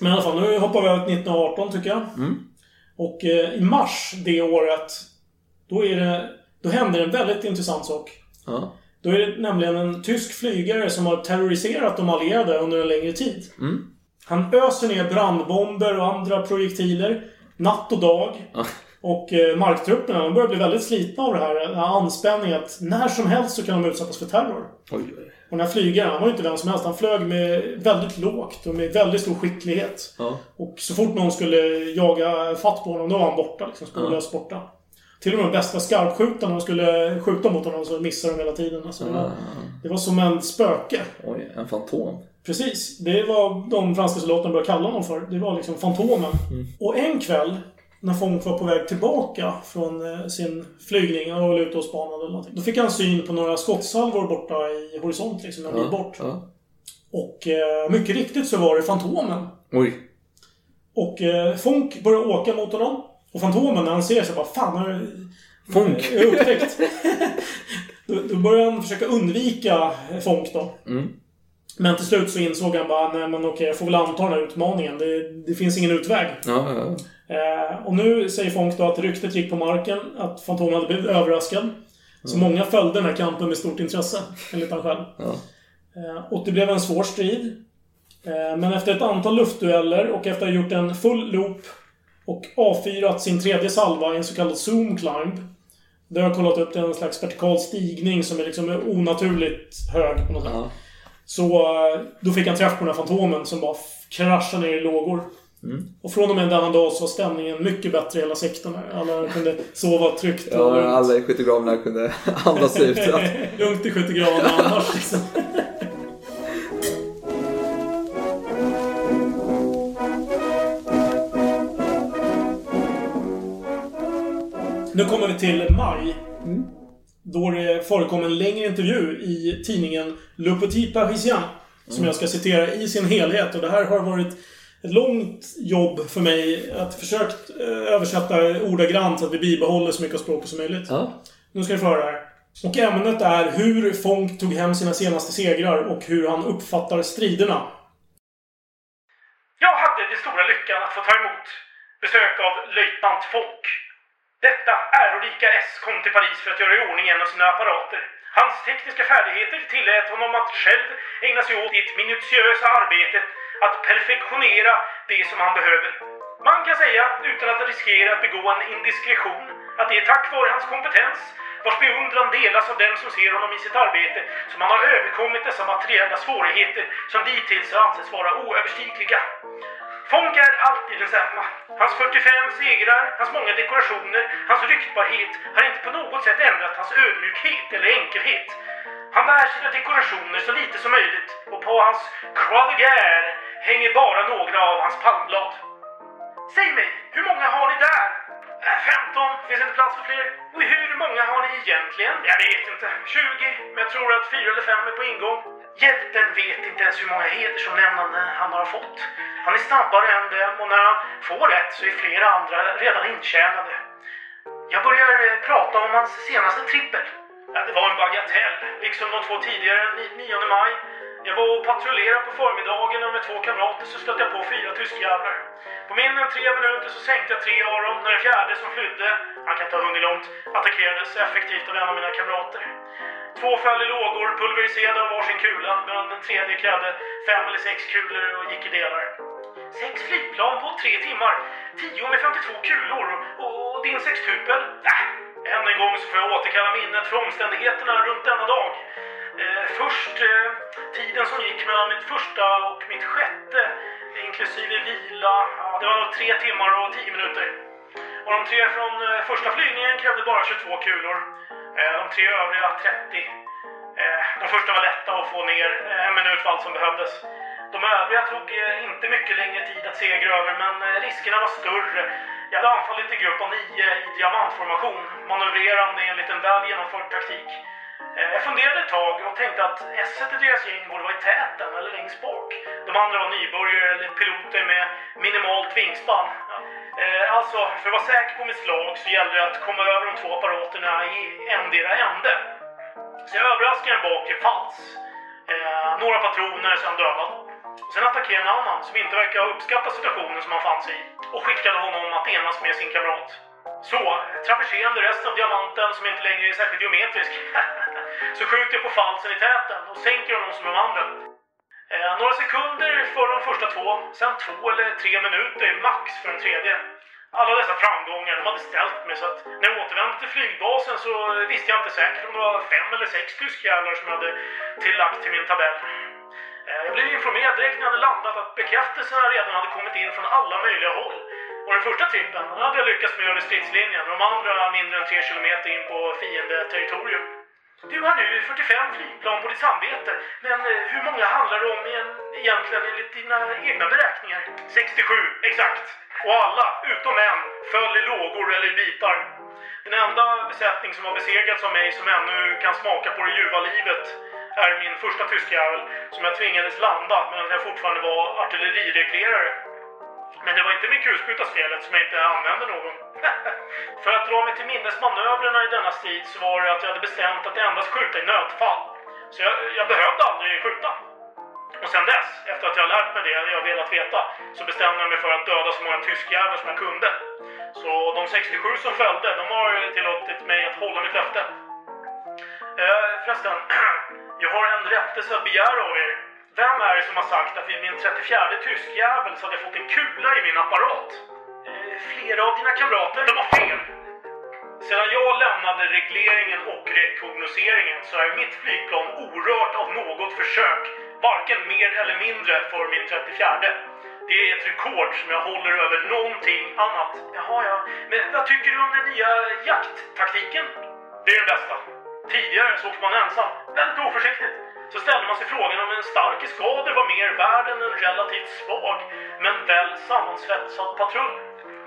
Men i alla fall, nu hoppar vi över till 1918 tycker jag. Mm. Och eh, i mars det året, då, är det, då händer en väldigt intressant sak. Ja. Då är det nämligen en tysk flygare som har terroriserat de allierade under en längre tid. Mm. Han öser ner brandbomber och andra projektiler natt och dag. Ja. Och eh, marktrupperna de börjar bli väldigt slitna av det här, den här anspänningen att när som helst så kan de utsättas för terror. Oj, oj. Och den här flygaren, han var ju inte vem som helst. Han flög med väldigt lågt och med väldigt stor skicklighet. Ja. Och så fort någon skulle jaga fatt på honom, då var han borta. Liksom, spårlöst borta. Till och med de bästa skarpskjutarna, de skulle skjuta mot honom så missade de hela tiden. Alltså, det, var, Ah. det var som en spöke. Oj, en fantom. Precis. Det var de franska soldaterna började kalla honom för. Det var liksom Fantomen. Och en kväll, när Fonk var på väg tillbaka från eh, sin flygning, han var väl ute och spanade eller någonting. Då fick han syn på några skottsalvor borta i horisont, liksom en bit bort. ja. Och eh, mycket riktigt så var det Fantomen. Oj. Och eh, Fonk börjar åka mot honom. Och Fantomen när han ser sig bara Fan, har Fonk. jag (laughs) upptäckt. då, då börjar han försöka undvika Fonk då. Mm. Men till slut så insåg han bara Nej men okej, jag får väl anta den här utmaningen. Det, det finns ingen utväg. Ja, ja. Eh, och nu säger Fonk då att ryktet gick på marken att Fantomen hade blivit överraskad. Så många följde den här kampen med stort intresse, enligt han själv. Ja. Eh, och det blev en svår strid. Eh, men efter ett antal luftdueller och efter att ha gjort en full loop och avfyrat sin tredje salva i en så kallad zoom climb. Där har jag kollat upp det är en slags vertikal stigning som är liksom onaturligt hög på något sätt. Ja. Så eh, då fick han träff på den här Fantomen som bara kraschade ner i lågor. Mm. Och från och med denna dag så var stämningen mycket bättre i hela sektorn. Alla kunde sova tryggt. ja, alla i skyttegravarna kunde (laughs) andas ut. lugnt i skyttegravarna annars liksom. Nu kommer vi till maj. Mm. Då det förekom en längre intervju i tidningen Le Petit Parisien. Som mm. jag ska citera i sin helhet och det här har varit ett långt jobb för mig att försökt eh, översätta ordagrant så att vi bibehåller så mycket av språket som möjligt. Nu ska ni få höra det här. Och ämnet är hur Fonk tog hem sina senaste segrar och hur han uppfattar striderna. Jag hade den stora lyckan att få ta emot besök av löjtnant Fonk. Detta ärorika S kom till Paris för att göra i ordning en av sina apparater. Hans tekniska färdigheter tillät honom att själv ägna sig åt det minutiösa arbetet att perfektionera det som han behöver. Man kan säga, utan att riskera att begå en indiskretion, att det är tack vare hans kompetens, vars beundran delas av dem som ser honom i sitt arbete, som han har överkommit dessa materiella svårigheter som dittills har ansetts vara oöverstigliga. Fonk är alltid densamma. Hans 45 segrar, hans många dekorationer, hans ryktbarhet har inte på något sätt ändrat hans ödmjukhet eller enkelhet. Han bär sina dekorationer så lite som möjligt och på hans croix de guerre hänger bara några av hans palmblad. Säg mig, hur många har ni där? Äh, 15, finns inte plats för fler? Och hur många har ni egentligen? Jag vet inte. 20, men jag tror att fyra eller fem är på ingång. Hjälten vet inte ens hur många hedersomnämnanden han har fått. Han är snabbare än dem och när han får ett så är flera andra redan intjänade. Jag börjar eh, prata om hans senaste trippel. Ja, det var en bagatell, liksom de två tidigare, 9 maj. Jag var och patrullerade på förmiddagen och med två kamrater så stötte jag på fyra tyskjävlar. På mindre än tre minuter så sänkte jag tre av dem när den fjärde som flydde, han kan inte ha hunnit långt, attackerades effektivt av en av mina kamrater. Två föll i lågor, pulveriserade av varsin kula, medan den tredje krävde fem eller sex kulor och gick i delar. Sex flygplan på tre timmar, tio med 52 kulor och, och din sextupel? Äh, än en gång så får jag återkalla minnet för omständigheterna runt denna dag. Eh, först eh, tiden som gick mellan mitt första och mitt sjätte, inklusive vila, ja, det var nog tre timmar och tio minuter. Och de tre från eh, första flygningen krävde bara 22 kulor. Eh, de tre övriga 30. Eh, de första var lätta att få ner, eh, en minut var allt som behövdes. De övriga tog eh, inte mycket längre tid att segra över, men eh, riskerna var större. Jag hade anfallit en grupp av nio i diamantformation, manövrerande enligt en väl genomförd taktik. Eh, Jag funderade ett tag och tänkte att S i deras gäng borde vara i täten eller längst bak. De andra var nybörjare eller piloter med minimalt vingspann. Eh, Alltså, för att vara säker på mitt slag så gällde det att komma över de två apparaterna i endera ände. Så jag överraskade en bakre fals. Eh, några patroner, sen dödad. Sen attackerade en annan som inte verkar ha uppskattat situationen som han fann sig i och skickade honom att enas med sin kamrat. Så, traverserande resten av diamanten som inte längre är särskilt geometrisk (laughs) så skjuter jag på falsen i täten och sänker honom som de andra. Eh, några sekunder för de första två, sen två eller tre minuter max för den tredje. Alla dessa framgångar, de hade ställt mig så att när jag återvände till flygbasen så visste jag inte säkert om det var fem eller sex tyskjävlar som jag hade tillagt till min tabell. Eh, jag blev informerad direkt när jag hade landat att bekräftelserna redan hade kommit in från alla möjliga håll. Och den första trippen den hade jag lyckats med över stridslinjen och de andra mindre än tre kilometer in på fiendeterritorium. Du har nu 45 flygplan på ditt samvete, men eh, hur många handlar det om egentligen enligt dina egna beräkningar? 67, exakt. Och alla, utom en, föll i lågor eller i bitar. Den enda besättning som har besegrats av mig som ännu kan smaka på det ljuva livet är min första tyskjävel som jag tvingades landa medan jag fortfarande var artillerireglerare. Men det var inte min kulsprutaspelet som jag inte använde någon. (laughs) För att dra mig till minnes manövrerna i denna strid så var det att jag hade bestämt att endast skjuta i nödfall. Så jag, jag behövde aldrig skjuta. Och sen dess, efter att jag har lärt mig det jag velat veta, så bestämde jag mig för att döda så många tyskjävlar som jag kunde. Så de 67 som följde, de har tillåtit mig att hålla mitt löfte. Eh, förresten, (clears throat) jag har en rättelse att begära av er. Vem är det som har sagt att vid min 34 tyskjävel så hade jag fått en kula i min apparat? Eh, flera av dina kamrater, de har fel. Sedan jag lämnade regleringen och rekognoseringen så är mitt flygplan orört av något försök. Varken mer eller mindre för min 34. Det är ett rekord som jag håller över någonting annat. Jaha, ja. Men vad tycker du om den nya jakttaktiken? Det är den bästa. Tidigare sågs man ensam. Väldigt oförsiktigt. Så ställde man sig frågan om en stark eskader var mer värd än en relativt svag men väl sammansvetsad patrull.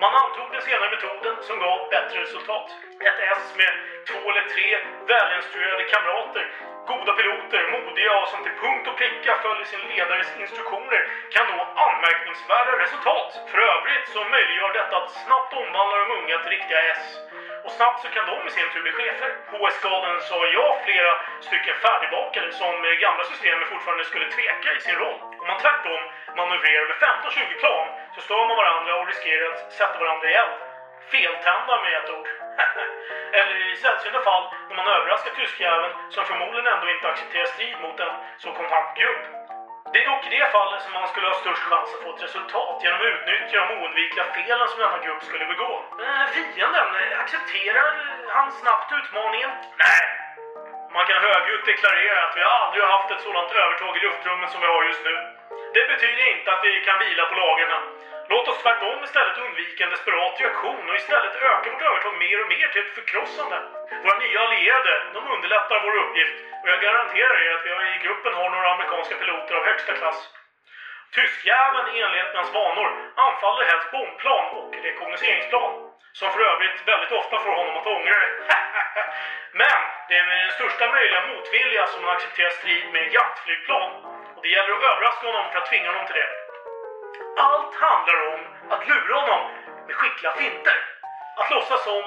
Man antog den senare metoden som gav bättre resultat. Ett S med två eller tre välinstruerade kamrater, goda piloter, modiga och som till punkt och pricka följer sin ledares instruktioner kan nå anmärkningsvärda resultat. För övrigt så möjliggör detta att snabbt omvandla de unga till riktiga S. Och snabbt så kan de i sin tur bli chefer. HS-skaden sa jag flera stycken färdigbakade som med det gamla systemet fortfarande skulle tveka i sin roll. Om man tvärtom manövrerar med 15-20 plan så stör man varandra och riskerar att sätta varandra i eld. Feltända med ett ord. (laughs) Eller i sällsynta fall när man överraskar tyskjäveln som förmodligen ändå inte accepterar strid mot en så kompakt grupp. Det är dock i det fallet som man skulle ha störst chans att få ett resultat genom att utnyttja de oundvikliga felen som denna grupp skulle begå. Eh, fienden, eh, accepterar han snabbt utmaningen? Nej. Man kan högljutt deklarera att vi aldrig har haft ett sådant övertag i luftrummet som vi har just nu. Det betyder inte att vi kan vila på lagren. Låt oss tvärtom istället undvika en desperat reaktion och istället öka vårt övertag mer och mer till ett förkrossande. Våra nya allierade, de underlättar vår uppgift och jag garanterar er att vi i gruppen har några amerikanska piloter av högsta klass. Tyskjäveln i enlighet med hans vanor anfaller helst bombplan och rekognoseringsplan. Som för övrigt väldigt ofta får honom att ångra det. (laughs) Men det är med den största möjliga motvilja som han accepterar strid med jaktflygplan. Och det gäller att överraska honom för att tvinga honom till det. Allt handlar om att lura honom med skickliga finter. Att låtsas som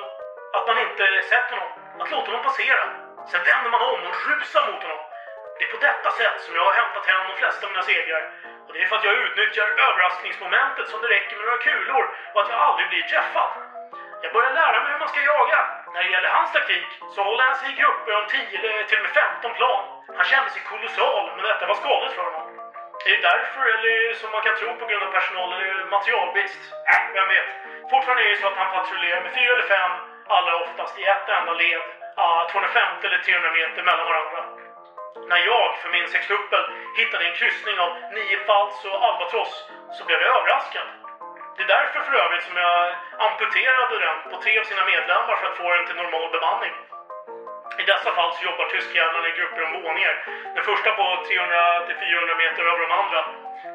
att man inte sett honom. Att låta honom passera. Sen vänder man om och rusar mot honom. Det är på detta sätt som jag har hämtat hem de flesta av mina segrar. Och det är för att jag utnyttjar överraskningsmomentet som det räcker med några kulor och att jag aldrig blir träffad. Jag börjar lära mig hur man ska jaga. När det gäller hans taktik så håller han sig i grupper om 10 eller till och med 15 plan. Han kände sig kolossal, men detta var skadligt för honom. Är det därför, eller som man kan tro på grund av personal eller materialbrist? Äh, vem vet. Fortfarande är det så att han patrullerar med fyra eller fem, allra oftast i ett enda led. Ah, 250 eller 300 meter mellan varandra. När jag för min sextuppel hittade en kryssning av niofalds och albatross så blev jag överraskad. Det är därför för övrigt som jag amputerade den på tre av sina medlemmar för att få den till normal bemanning. I dessa fall så jobbar tyskjävlarna i grupper om våningar. Den första på 300-400 meter över de andra.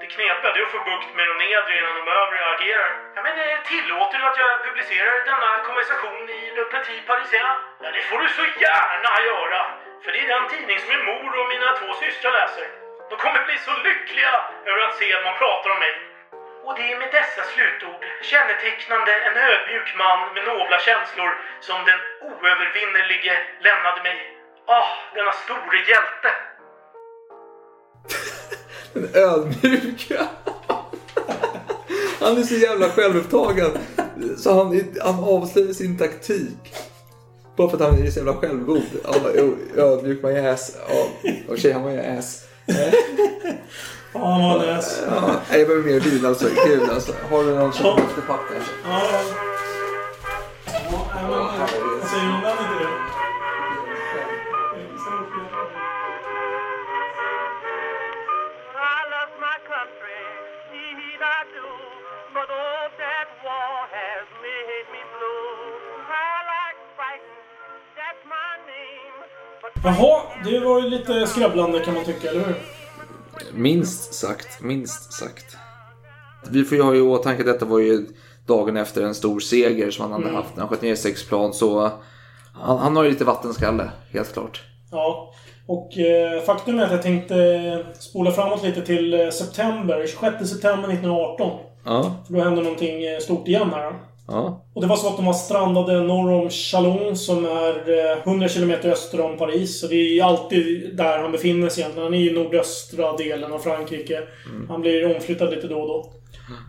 Det knepiga är att få bukt med de nedre innan de övre agerar. Ja, men eh, tillåter du att jag publicerar denna konversation i Le Petit Parisien? Ja, det får du så gärna göra! För det är den tidning som min mor och mina två systrar läser. De kommer bli så lyckliga över att se att man pratar om mig. Och det är med dessa slutord, kännetecknande en ödmjuk man med nobla känslor, som den oövervinnerlige lämnade mig. Ah, denna store hjälte! (laughs) Den ödmjuka. Han är så jävla självupptagen. Så han, han avslöjar sin taktik. Bara för att han är så jävla självgod. Ödmjuk my ass. Och tjej, (laughs) han var ju ass. Var en ass. Ja, jag behöver mer vin alltså. Kul alltså. Har du någon som efter? Ja, ja. Ja, Jaha, det var ju lite skrävlande kan man tycka, eller hur? Minst sagt, minst sagt. Vi får ju ha i åtanke att detta var ju dagen efter en stor seger som han hade Mm. haft när han sköt ner sex plan. Så han, han har ju lite vattenskalle, helt klart. Ja. Och eh, faktum är att jag tänkte spola framåt lite till eh, september. 26 september 1918. Ja, För då hände någonting eh, stort igen här. Ja. Och det var så att de var strandade norr om Chalon som är eh, 100 km öster om Paris. Så det är alltid där han befinner sig egentligen. Han är i nordöstra delen av Frankrike. Han blir omflyttad lite då och då.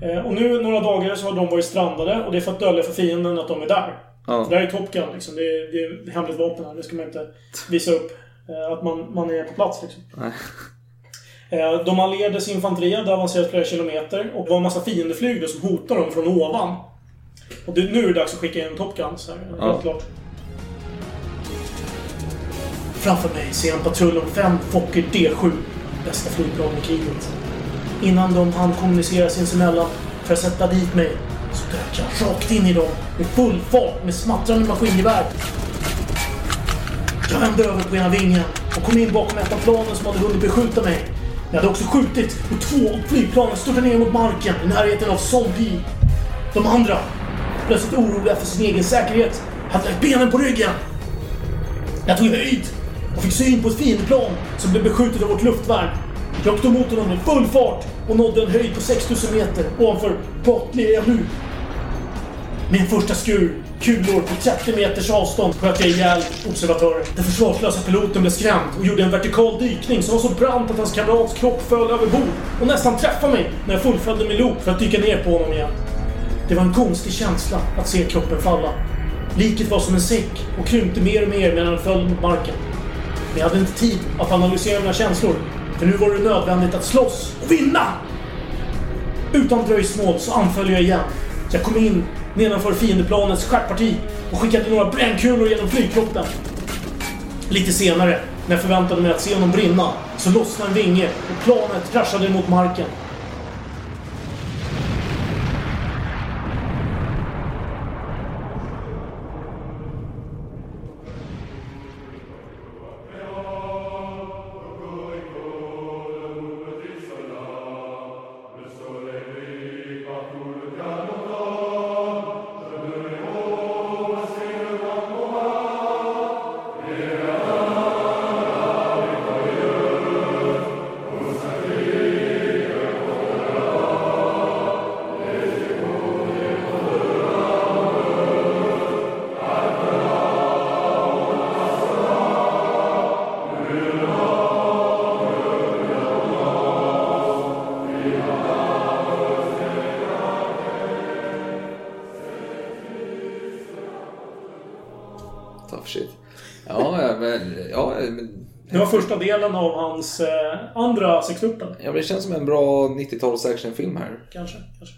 Eh, och nu några dagar så har de varit strandade och det är för att dölja för fienden att de är där. Ja. Det här är Top Gun liksom. Det är, det är hemligt vapen här. Det ska man inte visa upp. Eh, att man, man är på plats liksom. Nej. (laughs) Eh, De allierades infanteri hade avancerat flera kilometer och det var en massa fiendeflyg som hotade dem från ovan. Och det, nu är det dags att skicka in Top Gun, så här, Ja. helt klart. Framför mig ser jag en patrull om fem Fokker D7. Bästa flygplan i kriget. Innan de hann kommunicera sinsemellan för att sätta dit mig så dök jag rakt in i dem med full fart med smattrande maskingevär. Jag vände över på ena vingen och kom in bakom ett av planen som hade hunnit beskjuta mig. Jag hade också skjutit och två av flygplanen störtade ner mot marken i närheten av Zombie. De andra, plötsligt oroliga för sin egen säkerhet, hade lagt benen på ryggen. Jag tog höjd och fick syn på ett fiendeplan som blev beskjutet av vårt luftvärn. Jag tog emot honom med full fart och nådde en höjd på 6000 meter ovanför Botley nu. Min första skur, kulor på 30 meters avstånd, sköt jag ihjäl observatören. Den försvarslösa piloten blev skrämd och gjorde en vertikal dykning som var så brant att hans kamrats kropp föll över bord och nästan träffade mig när jag fullföljde min loop för att dyka ner på honom igen. Det var en konstig känsla att se kroppen falla. Liket var som en säck och krympte mer och mer medan den föll mot marken. Men jag hade inte tid att analysera mina känslor. För nu var det nödvändigt att slåss och vinna! Utan dröjsmål så anföll jag igen. Jag kom in nedanför fiendeplanets stjärtparti och skickade några brännkulor genom flygkroppen. Lite senare, när jag förväntade mig att se honom brinna, så lossnade en vinge och planet kraschade mot marken. Delen av hans eh, andra sextuppel. ja, det känns som en bra 90-tals actionfilm här. Kanske, kanske.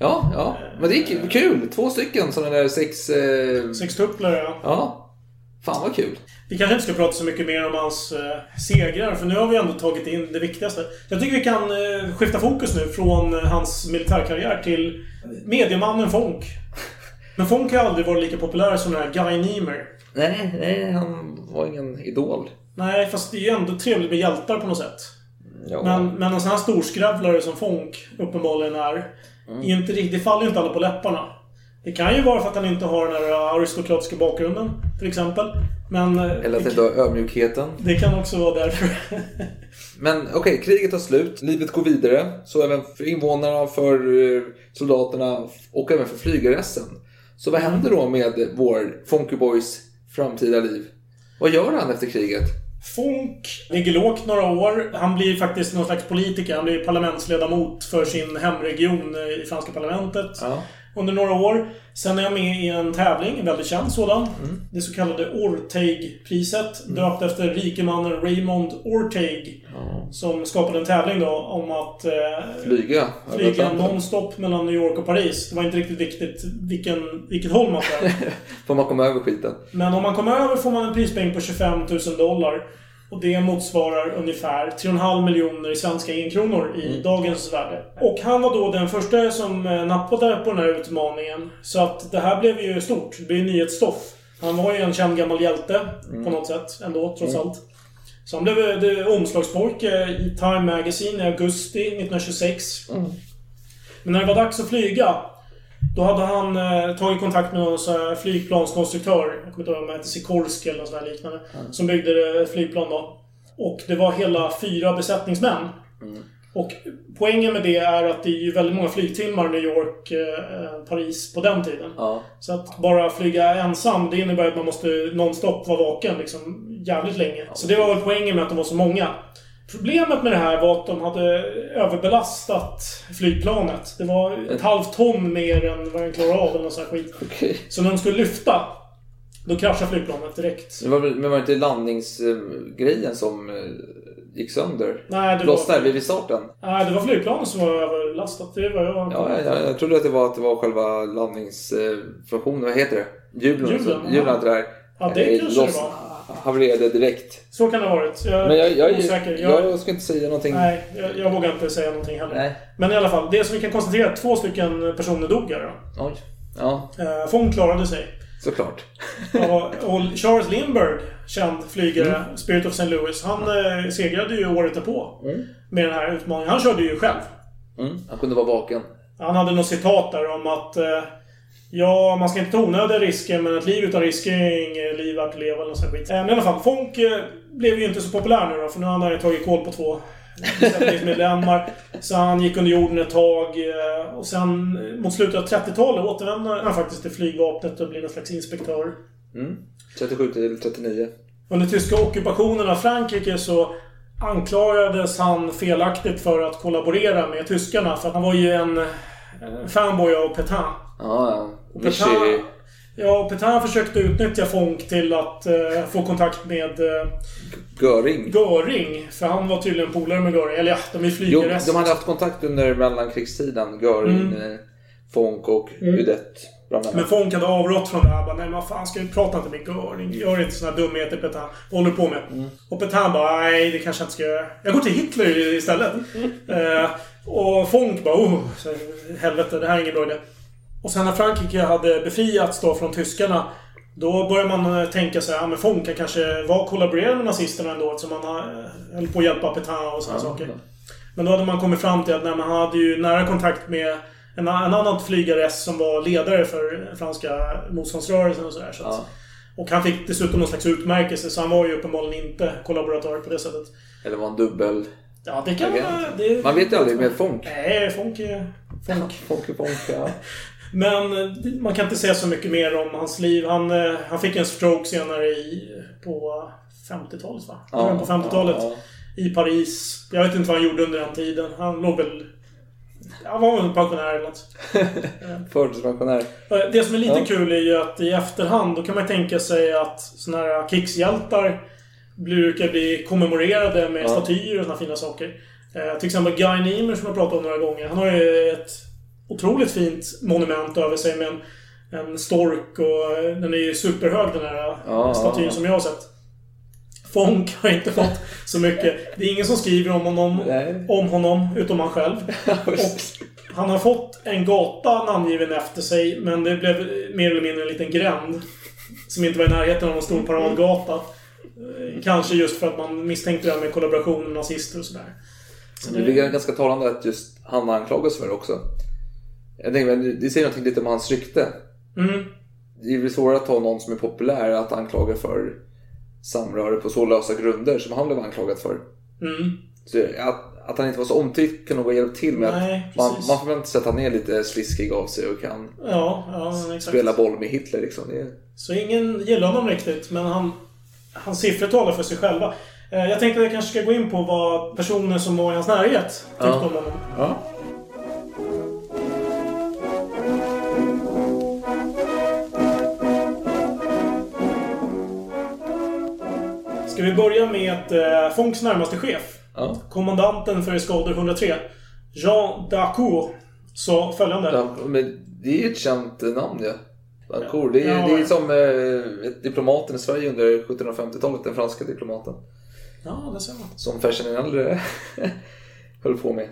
Ja, ja. Men det är kul. kul. Två stycken sådana där sex... Eh... Sextupplar, ja. Ja. Fan vad kul. Vi kanske inte ska prata så mycket mer om hans eh, segrar, för nu har vi ändå tagit in det viktigaste. Jag tycker vi kan eh, skifta fokus nu från eh, hans militärkarriär till mediemannen Fonk. Men Fonk har aldrig varit lika populär som den här Guy Niemer. Nej, nej, han var ingen idol. Nej, fast det är ju ändå trevligt med hjältar på något sätt. Ja. Men, men en sån här storskrävlare som Fonk uppenbarligen är, Mm. är inte, riktigt- det faller ju inte alla på läpparna. Det kan ju vara för att han inte har den här aristokratiska bakgrunden, till exempel. Men... eh, Eller att inte har ödmjukheten. Det kan också vara därför. (laughs) Men okej, kriget tar slut. Livet går vidare. Så även för invånarna, för eh, soldaterna och även för flygarresten. Så vad händer då med vår Funky Boys framtida liv? Vad gör han efter kriget? Funk ligger lågt några år. Han blir faktiskt någon slags politiker. Han blir parlamentsledamot för sin hemregion eh, i franska parlamentet. Ja. Under några år. Sen är jag med i en tävling, en väldigt känd sådan. Mm. Det så kallade Orteig-priset. Döpt efter rikemannen Raymond Orteig. Som skapade en tävling då om att eh, Flyga flyga nonstop mellan New York och Paris. Det var inte riktigt viktigt vilken, vilket håll man (laughs) flög. Får man komma över skiten? Men om man kommer över får man en prispeng på 25 000 dollar. Och det motsvarar ungefär 3,5 miljoner svenska enkronor i dagens värde. Och han var då den första som eh, nappade på den här utmaningen. Så att det här blev ju stort. Det blev nyhetsstoff. Han var ju en känd gammal hjälte på något sätt ändå, trots Mm. allt. Så han blev eh, omslagspojke i Time Magazine i augusti 1926. Men när det var dags att flyga då hade han eh, tagit kontakt med någon så här flygplanskonstruktör. Jag kommer inte ihåg om han hette Sikorsky eller något sånt liknande. Som byggde det flygplan då. Och det var hela fyra besättningsmän. Och poängen med det är att det är ju väldigt många flygtimmar New York, eh, Paris på den tiden. Ja. Så att bara flyga ensam, det innebär att man måste nonstop vara vaken liksom jävligt länge. Så det var väl poängen med att de var så många. Problemet med det här var att de hade överbelastat flygplanet. Det var ett halvt ton mer än vad den klarade av eller något sånt här skit. Okej. Så när de skulle lyfta, då kraschade flygplanet direkt. Det var, men var det inte landningsgrejen som eh, gick sönder? Nej, det Loss var- vid starten? Nej, det var flygplanet som var överlastat. Det var jag... Ja, jag, jag trodde att det var, att det var själva landningsfunktionen. Vad heter det? Hjulen. Hjulen, ja. Hjulen att det där Ja, det eh, kanske det loss- var. Havererade direkt. Så kan det ha varit. Jag, Men jag, jag, är osäker. Jag, jag, ska inte säga någonting. Nej, jag, jag vågar inte säga någonting heller. Nej. Men i alla fall, det som vi kan konstatera är att två stycken personer dog här då. Oj. Ja, Eh, Fong klarade sig. såklart. Och, och Charles Lindbergh, känd flygare, Mm. Spirit of St. Louis, han eh, segrade ju året därpå. Mm. Med den här utmaningen. Han körde ju själv. Mm. Han kunde vara vaken. Han hade något citat där om att eh, Ja, man ska inte ta onödiga risker, men ett liv utan risker är inget liv värt att leva eller nåt sånt skit. Eh, Men i alla fall, Fonk eh, blev ju inte så populär nu då, för nu hade han ju tagit koll på två medlemmar. Så han gick under jorden ett tag. eh, Och sen mot slutet av 30-talet återvände han faktiskt till flygvapnet och blev någon slags inspektör. Mm. 37 till 39. Under tyska ockupationen av Frankrike så anklagades han felaktigt för att kollaborera med tyskarna. För han var ju en fanboy av Petain. Ja, ja. Och. Petain, ja, Petain försökte utnyttja Fonk till att eh, få kontakt med eh, Göring. Göring. För han var tydligen polare med Göring. Eller ja, de är Jo, flygare. de hade haft kontakt under mellankrigstiden. Göring, Mm. mm. Fonk och Mm. Annat. Men Fonk hade avrått från det här. Bara, Nej men fan, ska vi prata inte med Göring? Gör inte såna dumheter Petain. Vad håller du på med? Mm. Och Petain bara, nej det kanske jag inte ska göra. Jag går till Hitler istället. eh, och Fonk bara, oh, helvete, det här är ingen bra idé. Och sen när Frankrike hade befriats då från tyskarna. Då börjar man eh, tänka sig, ja men Fonk kan kanske var kollaborerade med nazisterna ändå eftersom han eh, höll på att hjälpa Petain och sådana Ja. saker. Men då hade man kommit fram till att nej, man hade ju nära kontakt med en, en annan flygare som var ledare för franska motståndsrörelsen och sådär. Så att, Ja. Och han fick dessutom någon slags utmärkelse, så han var ju uppenbarligen inte kollaboratör på det sättet. Eller var en dubbel... Ja, det kan. Det, Man vet ju aldrig med Fonk. Nej, Fonk är... Fonk. (laughs) Fonk är Fonk, ja. (laughs) Men eh, man kan inte säga så mycket mer om hans liv. Han, eh, han fick en stroke senare i, på 50-talet va? Ja, på 50-talet. ja, I Paris. Jag vet inte vad han gjorde under den tiden. Han låg väl... Han var väl en pensionär eller något. (laughs) Förtidspensionär. Eh, Det som är lite Ja. kul är ju att i efterhand då kan man tänka sig att såna här krigshjältar brukar bli kommemorerade med Ja. statyer och såna fina saker. Till exempel Guy Niemer som jag pratat om några gånger. Han har ju ett otroligt fint monument över sig med en, en stork och den är ju superhög den här Ja, statyn ja. som jag har sett. Fonk har inte fått så mycket. Det är ingen som skriver om honom, om honom utom han själv. (laughs) Och han har fått en gata namngiven efter sig, men det blev mer eller mindre en liten gränd. Som inte var i närheten av en stor paradgata. Eh, Kanske just för att man misstänkte det här med kollaboration med nazister och sådär. Så Det är ganska talande att just han anklagas för det också. Jag tänker, men det säger någonting lite om hans rykte. Mm. Det är väl svårare att ta någon som är populär att anklaga för samröre på så lösa grunder som han blev anklagad för. Mm. Så att, att han inte var så omtyckt kan nog ha hjälpt till med Nej, att man, precis. man förväntar sig att han är lite sliskig av sig och kan Ja, ja spela boll med Hitler liksom. Det. Så ingen gillar honom riktigt, men han, hans siffror talar för sig själva. Eh, Jag tänkte att jag kanske ska gå in på vad personer som var i hans närhet tyckte Ja. om honom. Ja. Ska vi börja med eh, Fonks närmaste chef? Ja. Kommandanten för eskader 103. Jean Dacour. sa följande. Ja, men det är ju ett känt namn ja. Dancourt. Det, är, Ja, det är som eh, diplomaten i Sverige under 1750-talet, den franska diplomaten. Ja, det ser man. Som Fersen den äldre (laughs) höll på med.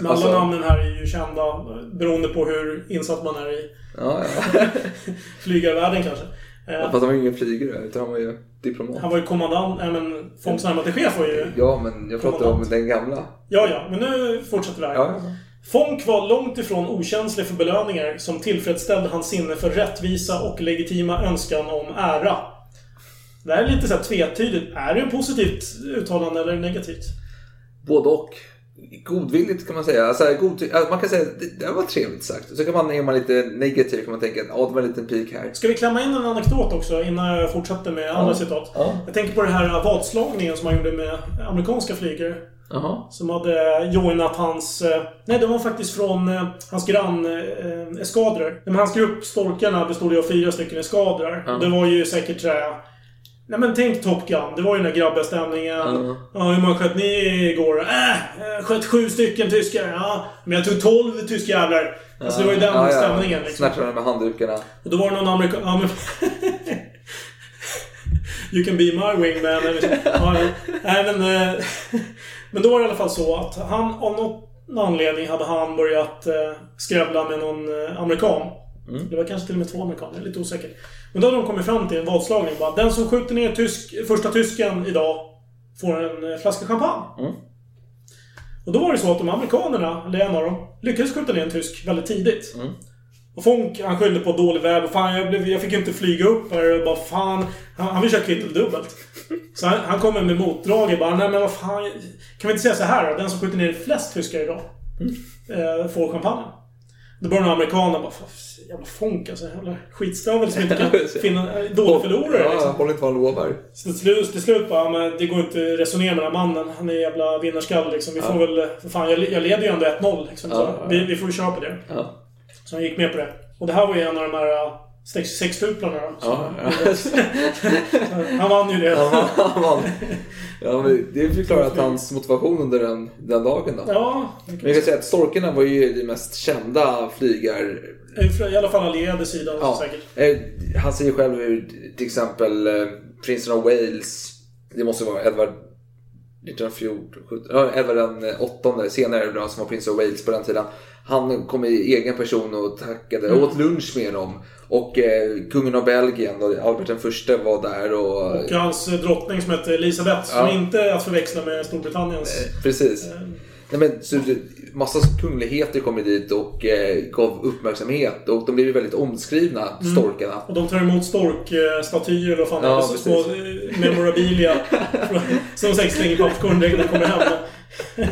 Men Alltså- alla namnen här är ju kända eh, beroende på hur insatt man är i Ja, ja. (laughs) flygarvärlden kanske. Eh, Fast han var ju ingen flygare, utan han var ju diplomat. Han var ju kommandant, nej men Fonks närmaste chef var ju... Ja, men jag pratar om den gamla. Ja, ja, men nu fortsätter vi här. Ja, Fonk var långt ifrån okänslig för belöningar som tillfredsställde hans sinne för rättvisa och legitima önskan om ära. Det här är lite så här tvetydigt. Är det ett positivt uttalande eller negativt? Både och. Godvilligt kan man säga. Alltså, god, man kan säga att det, det var trevligt sagt. Så kan man, är man lite negativ kan man tänka att ja, det var en liten pik här. Ska vi klämma in en anekdot också innan jag fortsätter med andra citat? Ja. Jag tänker på den här vadslagningen som han gjorde med amerikanska flygare. Jaha. Som hade joinat hans... eh, Nej, det var faktiskt från eh, hans grann-eskadrer. Men hans grupp, Storkarna, bestod ju av fyra stycken eskadrar. Ja. Det var ju säkert såhär... Nej men tänk Top Gun. Det var ju den där grabbiga stämningen. Ja. Ja, hur många sköt ni igår? Äh, sköt sju stycken tyskar. Ja, men jag tog tolv tyskjävlar. Alltså det var ju den Ja, stämningen liksom. Snärtade med handdukarna. Och då var det någon amerikan... Ja, men... you can be my wingman. Ja. Nej, men, eh, (laughs) men då var det i alla fall så att han av någon anledning hade han börjat eh, skrävla med någon eh, amerikan. Mm. Det var kanske till och med två amerikaner, jag är lite osäker. Men då hade de kommit fram till en vadslagning. Bara, Den som skjuter ner tysk, första tysken idag får en eh, flaska champagne. Mm. Och då var det så att de amerikanerna, eller en av dem, lyckades skjuta ner en tysk väldigt tidigt. Mm. Och Fonk, han skyllde på dålig väg. Fan, jag, blev, jag fick inte flyga upp här. Och bara, fan. Han, han vill köra kvitteldubbelt. Så han, han kommer med motdrag. Bara, nej men vad fan. Kan vi inte säga så här då? Den som skjuter ner flest tyskar idag eh, får champagnen. Då börjar amerikanerna bara, "Fan, jävla Fonk alltså. Jävla skitstövel som (laughs) inte kan finna... eh, Dålig förlorare Ja, liksom. håller inte vad han lovar. Så till slut, till slut bara, men det går inte att resonera med den här mannen. Han är jävla vinnarskalle liksom. Vi får Ja. väl... För fan, jag, jag leder ju ändå 1-0 liksom. Ja, så vi, vi får ju köra på det. Så han gick med på det. Och det här var ju en av de här sextuplarna då. Ja, Så- (laughs) han vann ju det. Han. Han vann. Ja, det förklarar att hans motivation under den, den dagen då. Ja, Men jag kan säga att storkarna var ju det mest kända flygar... I alla fall allierade sidan Ja, säkert. eh, han säger själv hur till exempel eh, prinsen av Wales, det måste vara Edward 1914, 17, ja, Edward den åttonde, senare då, som var prins av Wales på den tiden. Han kom i egen person och tackade, Mm. åt lunch med dem. Och eh, kungen av Belgien, Albert den första var där och... Och hans eh, drottning som hette Elisabeth. Som Ja. inte är att förväxla med Storbritanniens... Precis. Eh. Nej, men, så, det- massa kungligheter kom ju dit och eh, gav uppmärksamhet. Och de blev ju väldigt omskrivna, Mm. storkarna. Och de tar emot storkstatyer vad fan det Ja, små precis. eh, memorabilia. (laughs) som säkert slänger direkt när de kommer hem. (laughs)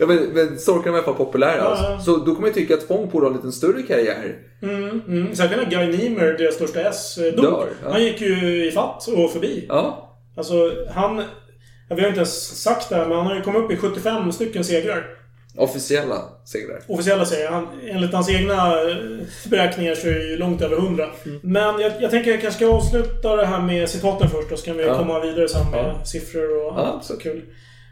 Ja, men, men storkarna var i alla fall populära. Ja, alltså. ja. Så då kommer man tycka att Fong borde ha en liten större karriär. Mm, mm. Särskilt när Guy Niemer, deras största S, eh, dog. Dör, ja. Han gick ju i fatt och förbi. Ja. Alltså, han... Vi har inte ens sagt det här, men han har ju kommit upp i 75 stycken segrar. Officiella segrar. Officiella segrar. Han, enligt hans egna eh, beräkningar så är det ju långt över 100. Mm. Men jag, jag tänker att jag kanske ska avsluta det här med citaten först, och så kan vi Ja. komma vidare sen med Ja. siffror och Ja, annat så kul.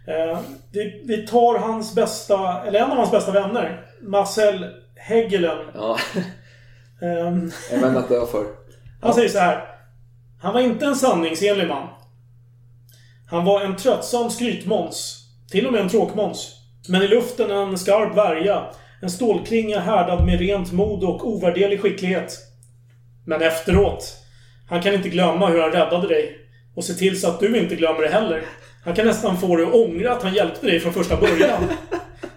Eh, vi, vi tar hans bästa, eller en av hans bästa vänner. Marcel Hegelen. Ja. En vän att dö för. han säger så här. Han var inte en sanningsenlig man. Han var en tröttsam skrytmåns. Till och med en tråkmåns. Men i luften en skarp värja. En stålklinga härdad med rent mod och ovärderlig skicklighet. Men efteråt. Han kan inte glömma hur han räddade dig. Och se till så att du inte glömmer det heller. Han kan nästan få dig att ångra att han hjälpte dig från första början.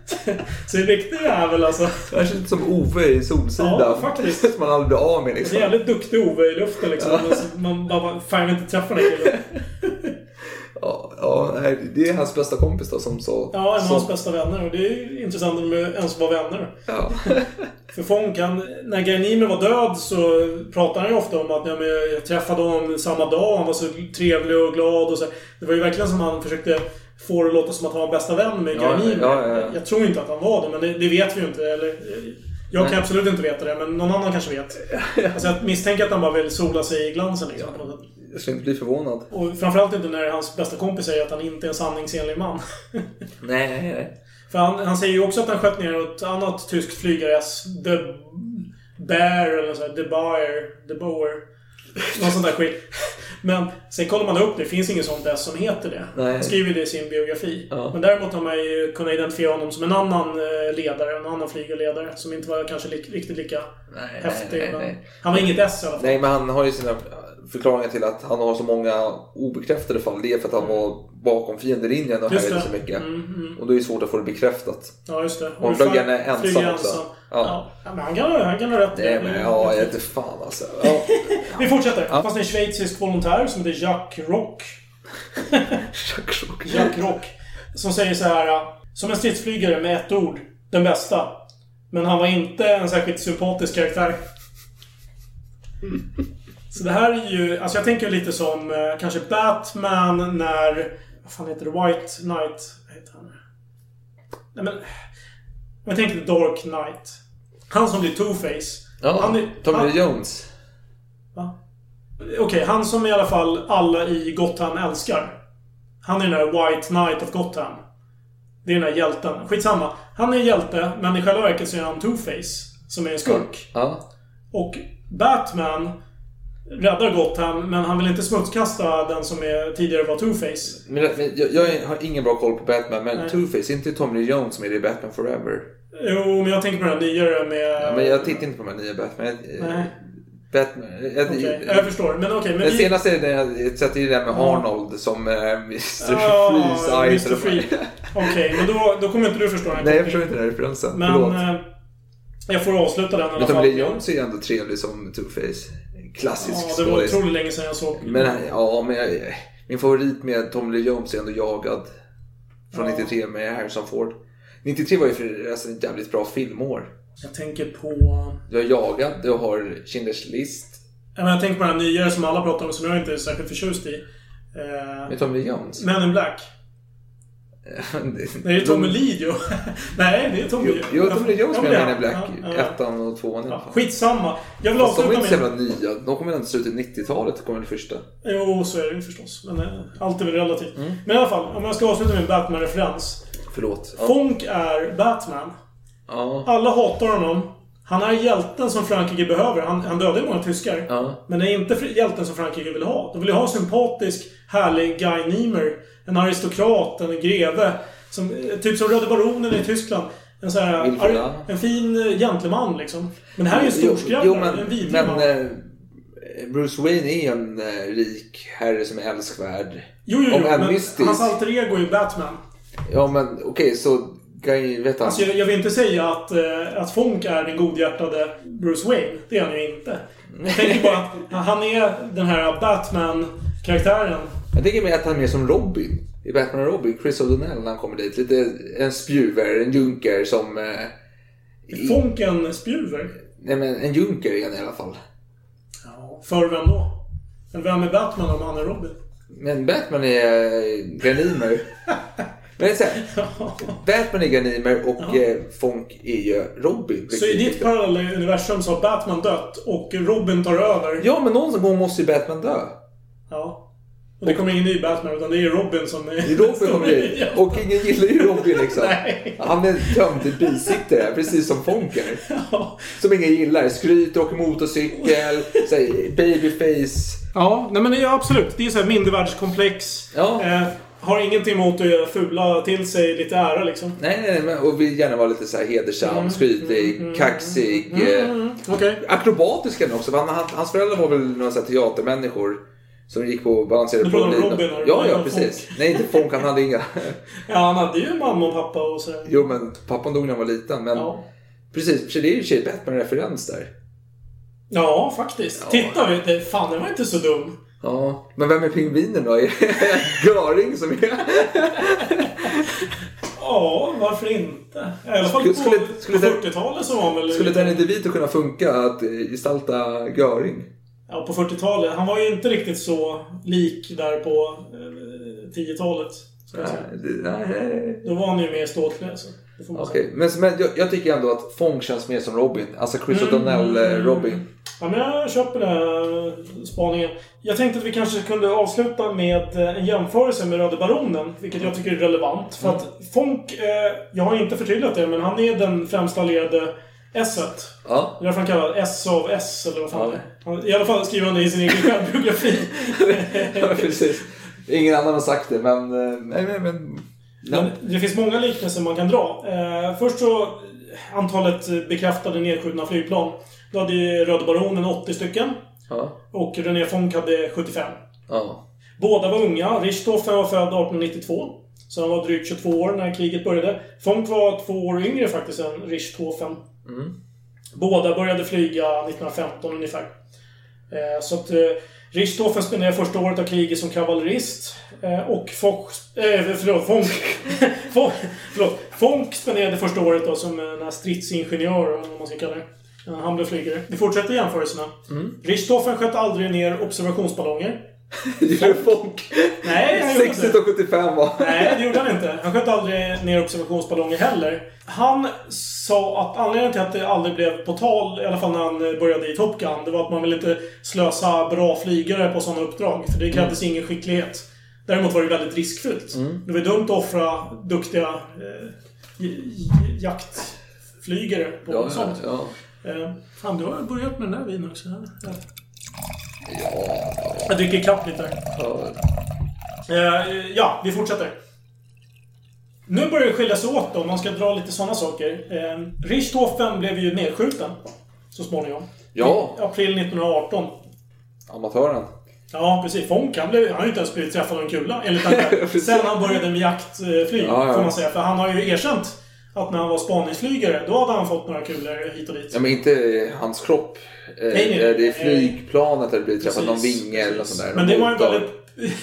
(laughs) så det riktiga är väl alltså... Det känns lite som Ove i Solsidan. Ja, faktiskt. som (laughs) man aldrig blir av med liksom. jävligt duktig Ove i luften liksom. Ja. Man bara, fan jag vill inte träffa den killen. (laughs) Ja, ja, det är hans bästa kompis då som så... Ja, en av hans bästa vänner. Och det är ju intressant om de ens var vänner. Ja. (laughs) För Fonk, han, när Guy Niemer var död så pratade han ju ofta om att ja, men jag träffade honom samma dag. Han var så trevlig och glad och så. Det var ju verkligen som han försökte få det att låta som att han var bästa vän med ja, ja, ja. Jag tror inte att han var det, men det, det vet vi ju inte. Eller, jag kan Nej. absolut inte veta det, men någon annan kanske vet. (laughs) Alltså jag misstänker att han bara vill sola sig i glansen liksom. på något sätt. Jag skulle inte bli förvånad. Och framförallt inte när hans bästa kompis säger att han inte är en sanningsenlig man. (laughs) Nej, nej, nej. För han, han säger ju också att han sköt ner ett annat tyskt flygare-S. The Bear eller så här, The Bayer. The Boer. Någon sån där skit. Men sen kollar man upp det. Det finns ingen sånt S som heter det. Nej. Han skriver det i sin biografi. Ja. Men däremot har man ju kunnat identifiera honom som en annan eh, ledare. En annan flygarledare. Som inte var kanske li- riktigt lika Nej, häftig. nej, men nej. Han var inget S i alla fall. Nej, men han har ju sina förklaringar till att han har så många obekräftade fall. Det är för att han var bakom fiendelinjen och härjade så mycket. Mm, mm. Och då är det svårt att få det bekräftat. Ja, just det. Och hur flög gärna ensam också. ensam. Ja. Ja. men han kan, han kan ha rätt. Nej, men ja, jag vet inte fan alltså. Ja. (laughs) Vi fortsätter. Ja. Fast det är en schweizisk volontär som heter Jacques Rock. (laughs) Jacques Rock. Jacques Rock. Som säger så här. Som en stridsflygare med ett ord. Den bästa. Men han var inte en särskilt sympatisk karaktär. (laughs) Så det här är ju... Alltså jag tänker lite som eh, kanske Batman när... Vad fan heter det? White Knight. Vad heter han? Nej men... Jag tänker Dark Knight. Han som blir Two-Face. Ja, han är- Tommy han- Jones. Va? Okej, han som i alla fall alla i Gotham älskar. Han är den där White Knight of Gotham. Det är den där hjälten. Skitsamma. Han är en hjälte, men i själva verket så är han Two-Face. Som är en skurk. Ja. Och Batman räddar Gotham, men han vill inte smutskasta den som är, tidigare var Two-Face. Men, men jag, jag har ingen bra koll på Batman, men Nej. Two-Face, inte Tommy Lee Jones som är det i Batman Forever? Jo, men jag tänker på den nyare med... Ja, men jag tittar inte på de här nya Batman. Jag, Nej. Batman jag, Okej, jag förstår. Men okej, men Den vi- senaste är den jag sätter i den med. Arnold som är Mr. Ja, Freeze Eyes. Mr. Free. Okej, men då, då kommer inte du förstå den Nej, jag förstår inte den här referensen. Men Förlåt. eh, Jag får avsluta den i alla Men Tommy fall. Lee Jones är ändå trevlig som Two-Face. Klassisk Ja, det var skådis. otroligt länge sedan jag såg. Men ja, men jag, min favorit med Tommy Lee Jones är ändå Jagad. Från Ja. 93 med Harrison Ford. 93 var ju förresten ett jävligt bra filmår. Jag tänker på... Du har Jagad, du har Schindler's List. Ja, men jag tänker på den här nyare som alla pratar om, som jag inte är särskilt förtjust i. Eh, Med Tommy Lee Jones. Men in Black. (laughs) Det är Tommy Lee ju. (laughs) Nej, det är Tommy Jo, jo Tommy Lee Jones med men in Black. ja, ja. Ettan och tvåan i alla fall. Skitsamma. Jag vill Fast de är avsluta inte så med... jävla nya. De kommer inte slutet 90-talet, kommer det första. Jo, så är det ju förstås. Men eh, allt är väl relativt. Mm. Men i alla fall, om jag ska avsluta med en Batman-referens. Förlåt. Ja. Fonk är Batman. Ja. Alla hatar honom. Han är hjälten som Frankrike behöver. Han, han dödar ju många tyskar. Ja. Men det är inte hjälten som Frankrike vill ha. De vill ju ha en sympatisk, härlig Guy Niemer. En aristokrat, en greve. Som, typ som Röde Baronen i Tyskland. En sån här... En fin eh, gentleman liksom. Men det här är ju en storskräddare. en vidrig men man. eh, Bruce Wayne är en eh, rik herre som är älskvärd. Jo, jo, Om jo. än Men mystisk. hans alter ego är ju Batman. Ja, men okej, så Guy, vet han? Alltså, jag, jag vill inte säga att, att Fonk är den godhjärtade Bruce Wayne. Det är han ju inte. Jag tänker bara att han är den här Batman-karaktären. Jag tänker mig att han är mer som Robin. I Batman och Robin, Chris O'Donnell när han kommer dit. Lite en spjuver, en junker som... Eh, i- Fonk en spjuver. nej men en junker är han i alla fall. För vem då? Men vem är Batman om han är Robin? Men Batman är eh, Ganimer. (laughs) Men så här, Batman är Ganimer och eh, Fonk är ju Robin. Så i ditt parallella universum så har Batman dött och Robin tar över. Ja, men någon gång måste ju Batman dö. Ja. Och det kommer ingen ny Batman utan det är Robin som är... (laughs) Robin kommer dit. Och ingen gillar ju Robin liksom. (laughs) Han är dömd till bisittare, precis som Fonk är. (laughs) Som ingen gillar. Skryter, åker motorcykel, babyface. Ja, nej men ja, absolut. Det är så här mindervärdeskomplex. Eh, har ingenting emot att göra fula till sig lite ära liksom. Nej, nej, nej. Och vill gärna vara lite så här hedersam, Mm, skrytig, kaxig. eh, Okej. Akrobatisk är han också. för Han, han, hans föräldrar var väl några så här teatermänniskor. Som gick på balanserade linor. Robin. Ja, ja, precis. Nej, inte Fonk. Han hade inga. (laughs) Ja, han hade ju mamma och pappa och sådär. Jo, men pappan dog när han var liten. Men precis, för det är ju i för sig Batman-referens där. Ja, faktiskt. Titta, vet du, fan den var inte så dum. Ja, men vem är pingvinen då? (laughs) Är det Göring som är... (laughs) Ja, varför inte? I alla fall Skulle- på, skulle- skulle på den- 40-talet så var väl... Skulle Danny DeVito kunna funka att gestalta Göring? Ja, på 40-talet. Han var ju inte riktigt så lik där på eh, 10-talet. ska jag säga. Nej. Då var han ju mer Okej, säga. men, men jag, jag tycker ändå att Fong känns mer som Robin. Alltså Chris Mm, O'Donnell eh, mm, Robin. Ja, men jag köper den här spaningen. Jag tänkte att vi kanske kunde avsluta med eh, en jämförelse med Röde Baronen. Vilket jag tycker är relevant. För att Fonk, eh, jag har inte förtydligat det, men han är den främsta allierade S-et. Ja. Det är därför han kallar S av S, eller vad fan det är. Han- I alla fall skriver han det i sin egen självbiografi. (laughs) ja, precis. Ingen annan har sagt det, men... eh, Nej, men... men Men det finns många liknelser man kan dra. Eh, först så, antalet bekräftade nedskjutna flygplan. Då hade ju Röde Baronen 80 stycken. Ja. Och René Fonck hade 75. Ja. Båda var unga. Richthofen var född 1892. Så han var drygt 22 år när kriget började. Fonck var två år yngre faktiskt än Richthofen. Mm. Båda började flyga 1915 ungefär. Eh, så att eh, Richthofen spenderade första året av kriget som kavallerist. Eh, och Foch, eh, förlåt, Fonck, (laughs) Fonck, förlåt, Fonck spenderade första året då som här stridsingenjör, eller vad man ska kalla det. Eh, Han blev flygare. Vi fortsätter jämförelserna. Mm. Richthofen sköt aldrig ner observationsballonger. Gjorde Fonk? Nej, han gjorde 60 inte. och 75 va? Nej, det gjorde han inte. Han sköt aldrig ner observationsballonger heller. Han sa att anledningen till att det aldrig blev på tal, i alla fall när han började i Top Gun, det var att man ville inte slösa bra flygare på sådana uppdrag. För det krävdes ingen skicklighet. Däremot var det väldigt riskfyllt. Mm. Det var dumt att offra duktiga eh, jaktflygare på Ja, ja, sånt. ja. Eh, fan, du har börjat med den där vinen också. Ja. Jag dricker kapp lite. Eh, ja, vi fortsätter. Nu börjar det skilja sig åt då, om man ska dra lite sådana saker. Eh, Richthofen blev ju nedskjuten. Så småningom. Ja. I april 1918. Amatören. Ja, precis. Fonck, han, blev, han har ju inte ens blivit träffad av en kula, enligt. (laughs) Sen han började med jaktflyg, Ja, ja. får man säga. För han har ju erkänt att när han var spaningsflygare, då hade han fått några kulor hit och dit. Ja, men inte hans kropp. Eh, Nej, nej, det är nej. flygplanet där det blir träffat någon vinge eller något sånt där. Men det var ju väldigt... (laughs)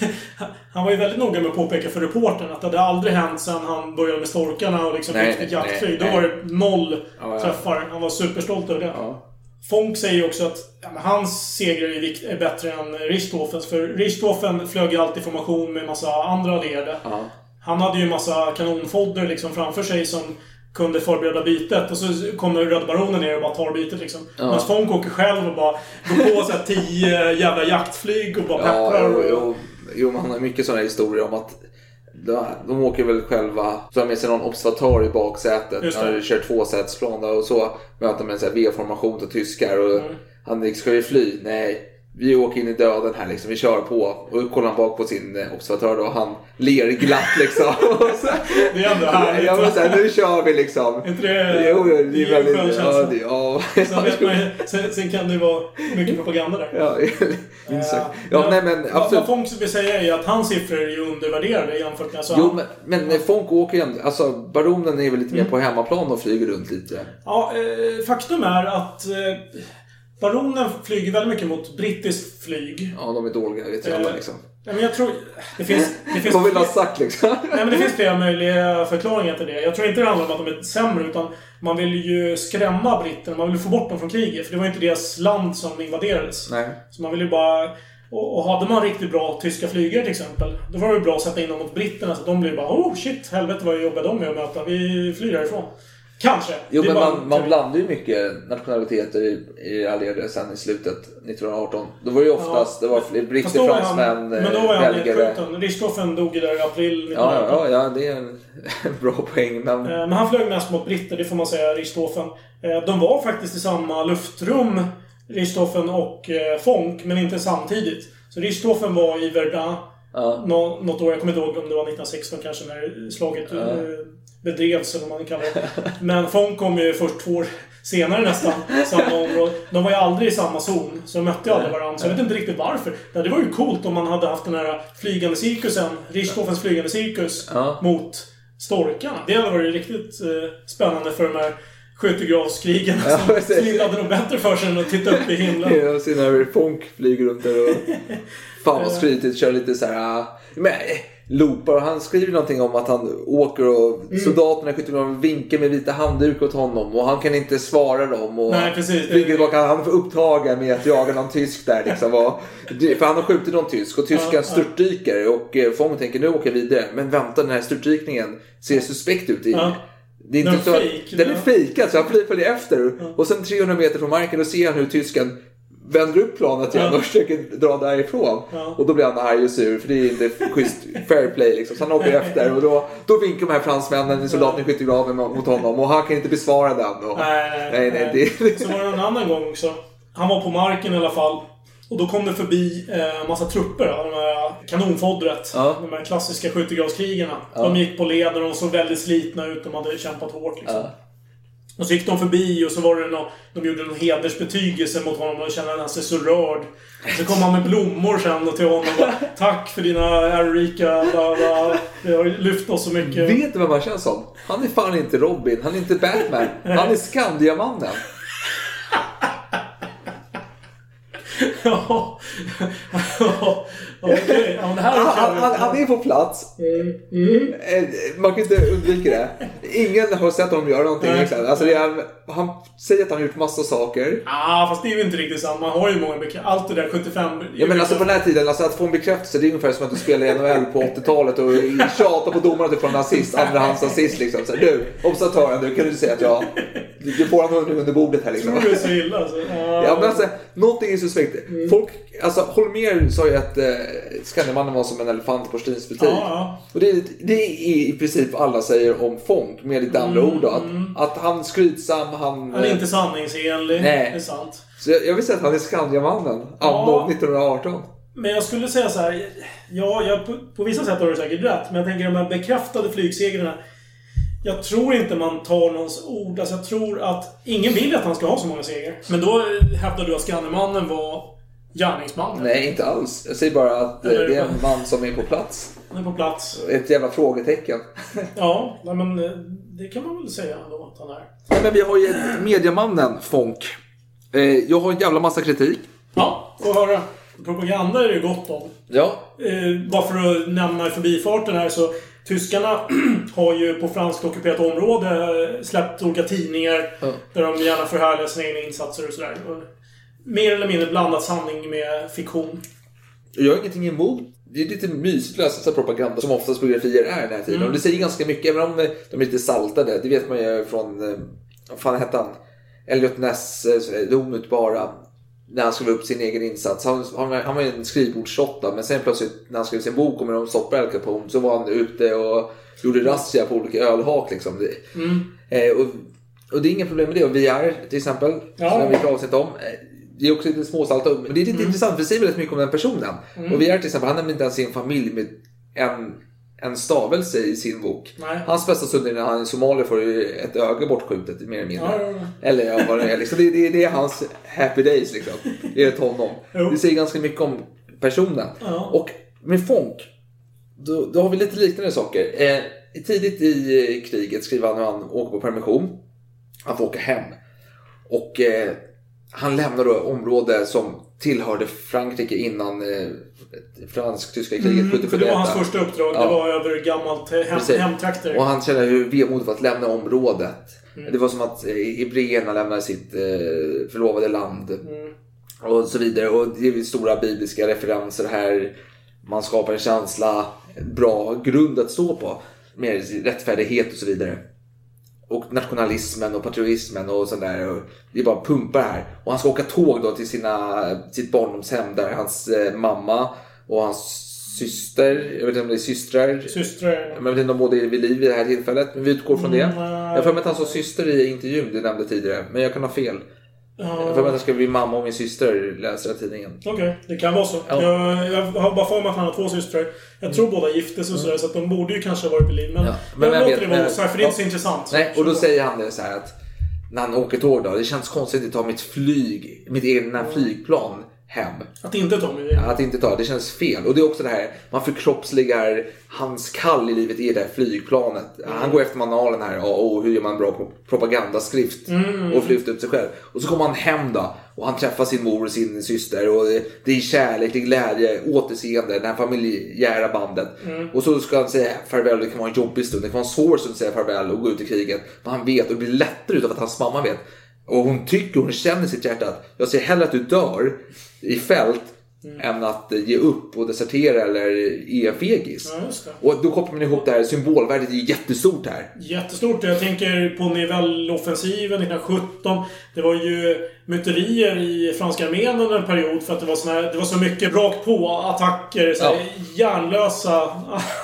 han var ju väldigt noga med att påpeka för reportern att det hade aldrig hänt sedan han började med storkarna och liksom riktigt jaktflyg. Då var det noll Ja, ja. träffar. Han var superstolt över det. Fonk säger ju också att ja, hans segrar är, är bättre än Richthofens. För Richthofen flög ju alltid formation med massa andra allierade. Han hade ju massa kanonfodder liksom framför sig som kunde förbereda bytet. Och så kommer Röda Baronen ner och bara tar bytet liksom. Ja. Medan Fonk åker själv och bara går på så här tio jävla jaktflyg och bara Ja, pepprar. jo, och, jo, jo, men han har mycket sådana historier om att de, de åker väl själva, så har med sig någon observatör i baksätet. Just det. hade kört tvåsätesplan då, och så möter man en V-formation till tyskar. Och Mm. Han ska vi fly? Nej. Vi åker in i döden här liksom, vi kör på. Och kollar han bak på sin observatör då och han ler glatt liksom. (laughs) Så, Det är ändå härligt. Ja men nu kör vi liksom. Är inte det... Jo, jo, det är ger en väldigt... skön Ja, känsla. det, ja. Sen, vet man, sen, sen kan det ju vara mycket propaganda där. Ja. Eh, Ja, nej men absolut. Vad Fonk vill säga är att hans siffror är ju undervärderade jämfört med... Alltså, Jo, men, men Fonk åker ju alltså Baronen är väl lite Mm. mer på hemmaplan och flyger runt lite. Ja, eh, faktum är att eh, Baronen flyger väldigt mycket mot brittiskt flyg. Ja, de är dåliga, vet ju alla liksom. Nej, men jag tror... Det finns... Det finns Vad vill ha sagt liksom? Nej, men det finns flera möjliga förklaringar till det. Jag tror inte det handlar om att de är sämre, utan man vill ju skrämma britterna. Man vill få bort dem från kriget. För det var ju inte deras land som invaderades. Nej. Så man vill ju bara... Och, och hade man riktigt bra tyska flygare till exempel, då var det bra att sätta in dem mot britterna så de blir bara oh shit, helvete vad jobbiga de är att möta. Vi flyr härifrån. Kanske. Jo, men bara man, man blandar ju mycket nationaliteter i, i allierade sen i slutet 1918. Då var det ju oftast, det var britter, han- fransmän, Men då var han belgare. nedskjuten. Richthofen dog ju där i april Ja, 1918. ja, ja, det är en (laughs) bra poäng. Men Eh, Men han flög mest mot britter, det får man säga, Richthofen. Eh, De var faktiskt i samma luftrum, Richthofen och eh, Fonk, men inte samtidigt. Så Richthofen var i Verdun nå- något år, jag kommer inte ihåg om det var 1916 kanske, när slaget Ja. eh, bedrevs, eller vad man kallar det. Men Fonk kom ju först två år senare nästan, samma (laughs) område. De var ju aldrig i samma zon, så de mötte ju aldrig varandra. Så jag vet inte riktigt varför. Ja, det var ju coolt om man hade haft den här flygande cirkusen, Richthofens flygande cirkus, Ja. mot storkarna. Det hade varit riktigt eh, spännande för de här skyttegravskrigen. Ja, som precis. hade nog bättre för sig än att titta upp i himlen. Ja, sen när Fonk flyger runt där och... (laughs) Fan vad skrytigt, kör lite så här... ah, Men, loopar. Han skriver någonting om att han åker och Mm. soldaterna i skyttegraven vinkar med vita handdukar åt honom och han kan inte svara dem. Och Nej, precis. Tillbaka, han är för upptagen med att jaga någon tysk där liksom. Och, för han har skjutit någon tysk och tyskan Ja, ja. störtdyker och eh, Fång tänker nu åker jag vidare. Men vänta, den här störtdykningen ser suspekt ut. I, Ja. Det är inte Den så fake, den är ja. fejkad så han följer efter. Och sen 300 meter från marken då ser han hur tysken vänder upp planet igen och försöker dra därifrån. Och då blir han arg och sur för det är inte schysst fair play liksom. Så han åker efter och då, då vinkar de här fransmännen, soldaten i skyttegraven mot honom och han kan inte besvara den. Och, Nej, nej, nej, det, (laughs) Så var det en annan gång också. Han var på marken i alla fall. Och då kom det förbi eh, massa trupper. av De här kanonfodret. Ja. De här klassiska skyttegravskrigarna. Ja. De gick på led och de såg väldigt slitna ut. De hade kämpat hårt liksom. Ja. Och så gick de förbi och så var det nå de gjorde någon hedersbetygelse mot honom och kände han sig så rörd. Så kom han med blommor sen och till honom och bara Tack för dina ärorika... Det har lyft oss så mycket. Vet du vad man känns som? Han är fan inte Robin, han är inte Batman. Han är Skandiamannen. (laughs) Ja. Ja, Han, är han, han, han är på plats. Mm. Eh, Man kan inte undvika det. Ingen har sett honom göra någonting. Liksom. Alltså, är, han säger att han har gjort massa saker. Ah, fast det är ju inte riktigt sant. Man har ju många bekräftelser. Allt det där 75... Ja, men alltså på den här tiden, alltså, att få en bekräftelse det är ungefär som att du spelar i NHL på 80-talet och tjatar på domaren att du får en assist, andrahandsassist liksom. Så, du, observatören, du kan du säga att jag... Du får han under bordet här liksom. Tror du det är så illa alltså? Ja, men alltså, någonting är suspekt. Folk, alltså Holmér sa ju att eh, Skandiamannen var som en elefant i porslinsbutik. Ja, ja. Och det, det är i princip alla säger om Fonk med lite andra Mm, ord. Då, att, mm. att han är skrytsam, han... Han är inte sanningsenlig. Nej. Det är sant. Så jag, jag vill säga att han är Skandiamannen, anno Ja. 1918. Men jag skulle säga så här. Ja, jag, på, på vissa sätt har du säkert rätt. Men jag tänker de här bekräftade flygsegrarna. Jag tror inte man tar någons ord. Alltså jag tror att ingen vill att han ska ha så många segrar. Men då hävdar du att Skandiamannen var gärningsman. Nej, inte alls. Jag säger bara att eh, Eller- det är en man som är på plats. Han är på plats. Ett jävla frågetecken. (laughs) Ja, nej, men eh, det kan man väl säga ändå att han är. Nej, men vi har ju mediamannen Fonk. Eh, jag har en jävla massa kritik. Ja, och höra. Propaganda är det ju gott om. Ja. Eh, bara för att nämna i förbifarten här så Tyskarna (clears throat) har ju på franskt ockuperat område eh, släppt olika tidningar där de gärna förhärligar sina egna insatser och sådär. Mer eller mindre blandat sanning med fiktion. Jag har ingenting emot. Det är lite mysigt propaganda som oftast biografier är den här tiden. Mm. Och det säger ganska mycket, även om eh, de är lite saltade. Det vet man ju från, eh, vad fan hette han? Elliot Ness, eh, Det omutbara. När han skrev upp sin egen insats. Han, han, var- han var ju en skrivbordsråtta men sen plötsligt när han skrev sin bok om hur de stoppade Al Capone så var han ute och gjorde razzia på olika ölhak liksom. Mm. Eh, och, och det är inga problem med det. Och VR till exempel, Ja. som vi avsnitt om. Det är också lite småsalta. Men det är lite intressant för det säger väldigt mycket om den personen. Mm. Och VR till exempel, han nämner inte ens sin familj med en, en stavelse i sin bok. Nej. Hans bästa stund är när han i Somalia får ett öga bortskjutet mer eller mindre. Ja, ja, ja. Eller ja, vad det är. Liksom, det, det, det är hans happy days liksom. Enligt honom. Jo. Det säger ganska mycket om personen. Och med Fonk, då, då har vi lite liknande saker. Eh, tidigt i eh, kriget skriver han hur han åker på permission. Han får åka hem. Och eh, han lämnar då område som tillhörde Frankrike innan eh, fransk-tyska kriget Mm, 70 för det var hans första uppdrag. Ja. Det var över gammalt eh, hem, Precis. hemtrakter. Och han känner hur vemodigt var att lämna området. Mm. Det var som att eh, hebreerna lämnade sitt eh, förlovade land. Mm. Och så vidare. Och det är stora bibliska referenser här. Man skapar en känsla, en bra grund att stå på. Med rättfärdighet och så vidare. Och nationalismen och patriotismen och sådär. Och Det är bara pumpar här. Och han ska åka tåg då till sina, sitt barndomshem där hans eh, mamma och hans syster, jag vet inte om det är systrar. Systrar. Men jag vet inte om båda är vid liv vid det här tillfället. Men vi utgår från det. Mm, Jag har för mig att han sa syster i intervjun du nämnde tidigare. Men jag kan ha fel. Jag för mig att han ska bli mamma och min syster läser jag tidningen. Okej, det kan vara så. Ja. Jag, jag har bara för mig att han har två systrar. Jag tror båda gifte sig och sådär, så att de borde ju kanske ha varit vid liv. Men, Ja, jag vem låter det vara men- osagt, för det är inte så intressant. Nej, och då säger han det så här att när han åker tåg då. Det känns konstigt att ta mitt flyg, mitt egna flygplan hem. Att inte ta mig Att inte ta, det känns fel. Och det är också det här, man förkroppsligar hans kall i livet i det här flygplanet. Han går efter manualen här, ja, och hur gör man bra pro- propagandaskrift Mm. och lyfter upp sig själv. Och så kommer han hem då och han träffar sin mor och sin syster och det, det är kärlek, det är glädje, återseende, det här familjära bandet. Mm. Och så ska han säga farväl, det kan vara en jobbig stund, det kan vara en svår stund att säga farväl och gå ut i kriget. Men han vet och det blir lättare utav att hans mamma vet. Och hon tycker, hon känner i sitt hjärta att jag ser hellre att du dör i fält än att eh, ge upp och desertera eller är en fegis. Ja, det. Och då kopplar man ihop det här, symbolvärdet är ju jättestort här. Jättestort. Jag tänker på Nivelle-offensiven 1917. Det var ju myterier i franska armén under en period för att det var, såna här, det var så mycket rakt på-attacker. Så här, Hjärnlösa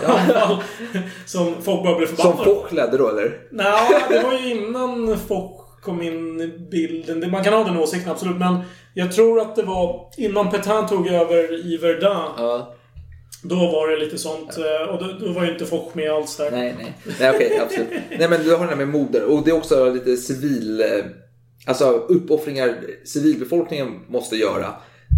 anfall. (laughs) Som folk bara blev Som förbannade Foch ledde då eller? Nej, det var ju innan folk kom in i bilden. Man kan ha den åsikten, absolut. Men jag tror att det var innan Petain tog över i Verdun. Då var det lite sånt. eh, Och då, då var ju inte folk med alls där. Nej, nej. Nej, okej, absolut. Nej, men du har det här med moder. Och det är också lite civil... eh, Alltså uppoffringar civilbefolkningen måste göra.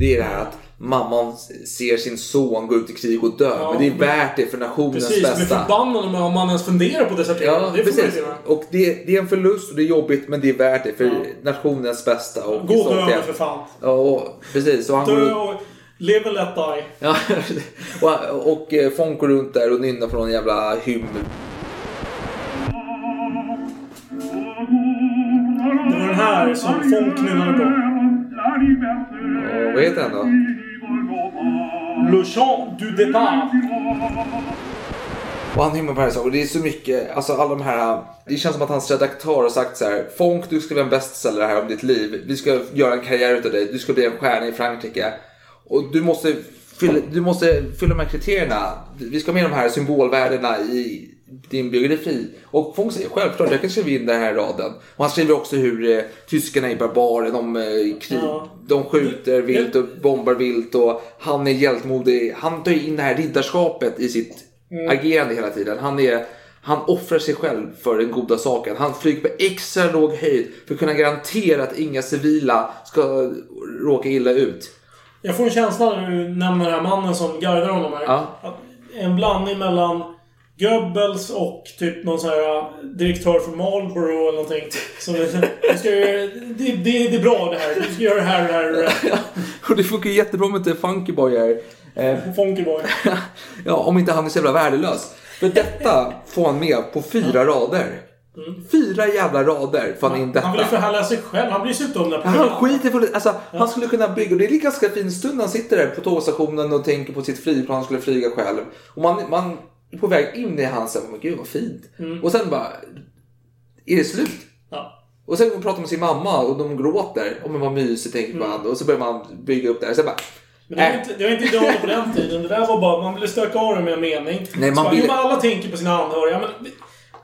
Det är det här att mamman ser sin son gå ut i krig och dö. Ja, men det är men- värt det för nationens Precis, bästa. förbannad om om man ens funderar på desertering. Ja, det precis. Och det, det är en förlust och det är jobbigt men det är värt det för nationens bästa. Och Gå och dö för fan. Ja, och, precis. Och han går Dö och live and let die. Ja, (laughs) och, och eh, Fonk går runt där och nynnar på någon jävla hymn. Det var den här som folk nynnade på. Och, vad heter den då? Le chant du départ. Och han hymnar på och det är så mycket, alltså alla de här, det känns som att hans redaktör har sagt så här, Fonk du ska bli en bestseller här om ditt liv. Vi ska göra en karriär utav dig, du ska bli en stjärna i Frankrike. Och du måste fylla, du måste fylla de här kriterierna. Vi ska ha med de här symbolvärdena i din biografi. Och Fonk säger självklart, jag kan skriva in den här raden. Och han skriver också hur eh, tyskarna är barbarer, de, eh, krig, Ja. de skjuter vilt och bombar vilt och han är hjältemodig. Han tar in det här riddarskapet i sitt Mm. agerande hela tiden. Han, är, han offrar sig själv för den goda saken. Han flyger på extra låg höjd för att kunna garantera att inga civila ska råka illa ut. Jag får en känsla när du nämner den här mannen som guidar honom här. Ja. En blandning mellan Goebbels och typ någon sån här uh, direktör för Marlboro eller någonting. (laughs) Som är, du ska ju, det, det, det är bra det här. Du ska göra det här, det här och det här. (laughs) Och det funkar jättebra med inte Funky Boy här. Eh, Funky Boy. (laughs) ja, om inte han är så jävla värdelös. För detta får han med på fyra rader. Fyra jävla rader får han in detta. Mm. Han vill ju förhärliga sig själv. Han bryr sig inte om det. Ja, Han skiter på det. Alltså, Han skulle kunna bygga, och det är en ganska fin stund han sitter där på tågstationen och tänker på sitt flygplan han skulle flyga själv. Och man, man är på väg in i hans, men gud vad fint. Mm. Och sen bara, är det slut? Ja. Och sen pratar man med sin mamma och de gråter. Och men vad mysigt tänker man. Och så börjar man bygga upp det här. Så bara, Men det var äh. inte, det var inte idealet på den tiden. Det där var bara, man ville stöka av det med en mening. Nej, man så, men alla tänker på sina anhöriga. Men,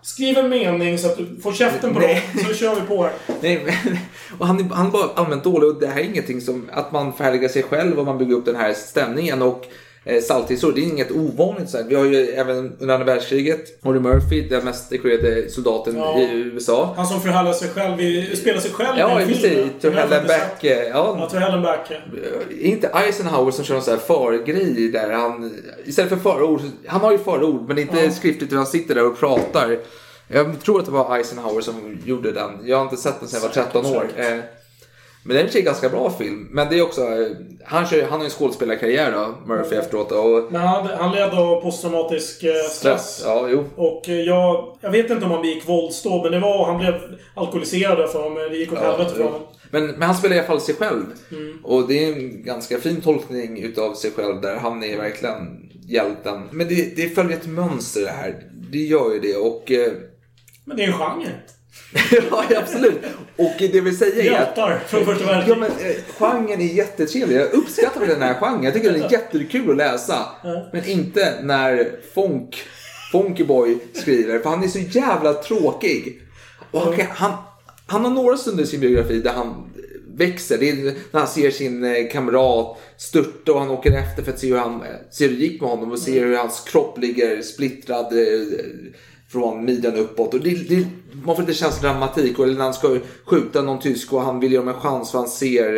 skriv en mening så att du får käften på Nej. dem. Så kör vi på här. Nej, men, och han, han bara allmänt dålig och det här är ingenting som att man förhärligar sig själv och man bygger upp den här stämningen och eh, salthistorier. Det är inget ovanligt. Så. Vi har ju även under andra världskriget Morty Murphy, den mest dekorerade soldaten Ja. i USA. Han som förhärligar sig själv, i, spelar sig själv Ja, i en precis. film. To Det har jag hell and faktiskt back. sett. eh, Ja, Ja, to hell and back. ja. är inte Eisenhower som kör någon sån här förgrej där han istället för förord, han har ju förord men inte Ja. skriftligt utan han sitter där och pratar. Jag tror att det var Eisenhower som gjorde den. Jag har inte sett den sedan jag var 13 år. Säkert. Men det är en ganska bra film. Men det är också, han, kör, han har ju en skådespelarkarriär då, Murphy efteråt. Och Men han, han led av posttraumatisk eh, stress. Ja, jo. Och eh, jag, jag vet inte om han begick våldsdåd, men det var... Han blev alkoholiserad för honom. Det gick åt Ja, helvete för honom. Men, men han spelar i alla fall sig själv. Mm. Och det är en ganska fin tolkning utav sig själv där han är verkligen hjälten. Men det, det följer ett mönster det här. Det gör ju det och... eh, Men det är en genre. (laughs) ja, absolut. Och det vill säga är att... Från första Ja, världskriget. men eh, genren är jättetrevlig. Jag uppskattar den här genren. Jag tycker den är jättekul att läsa. Men inte när Fonk, Fonky Boy skriver. För han är så jävla tråkig. Och han, han, han har några stunder i sin biografi där han växer. Det är när han ser sin eh, kamrat störta och han åker efter för att se hur, han, ser hur det gick med honom och ser hur hans kropp ligger splittrad eh, från midjan uppåt. Och det, det, man får lite känsla dramatik. Och när han ska skjuta någon tysk och han vill ge dem en chans för han ser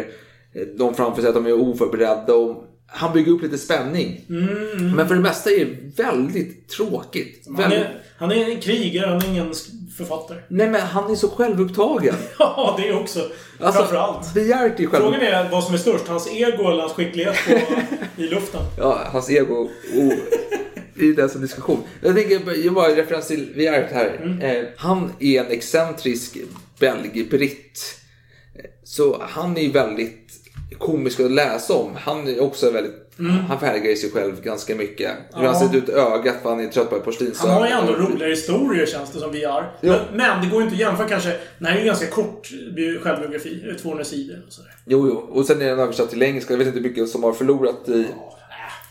eh, dem framför sig att de är oförberedda. Och han bygger upp lite spänning. Mm. Men för det mesta är det väldigt tråkigt. Han Väldigt... är, han är en krigare, han är ingen författare. Nej men han är så självupptagen. (laughs) Ja, det också. Alltså, Framförallt. Begärt är själv... Frågan är vad som är störst, hans ego eller hans skicklighet på, i luften. (laughs) Ja, hans ego. Oh. Det är det som diskussion. Jag tänker, jag bara referens till Viart här. Eh, han är en excentrisk belg-britt. Eh, Så han är ju väldigt komisk att läsa om. Han är också väldigt, Mm. han förhärligar i sig själv ganska mycket. Hur Ja. han ser ut i ögat för han är trött på porslinsögon. Han har ju ändå roliga historier känns det som vi har. Ja. Men, men det går ju inte att jämföra kanske. Det här är ju en ganska kort bi- självbiografi. 200 sidor och sådär. Jo, jo. Och sen är den översatt till engelska. Jag vet inte hur mycket som har förlorat i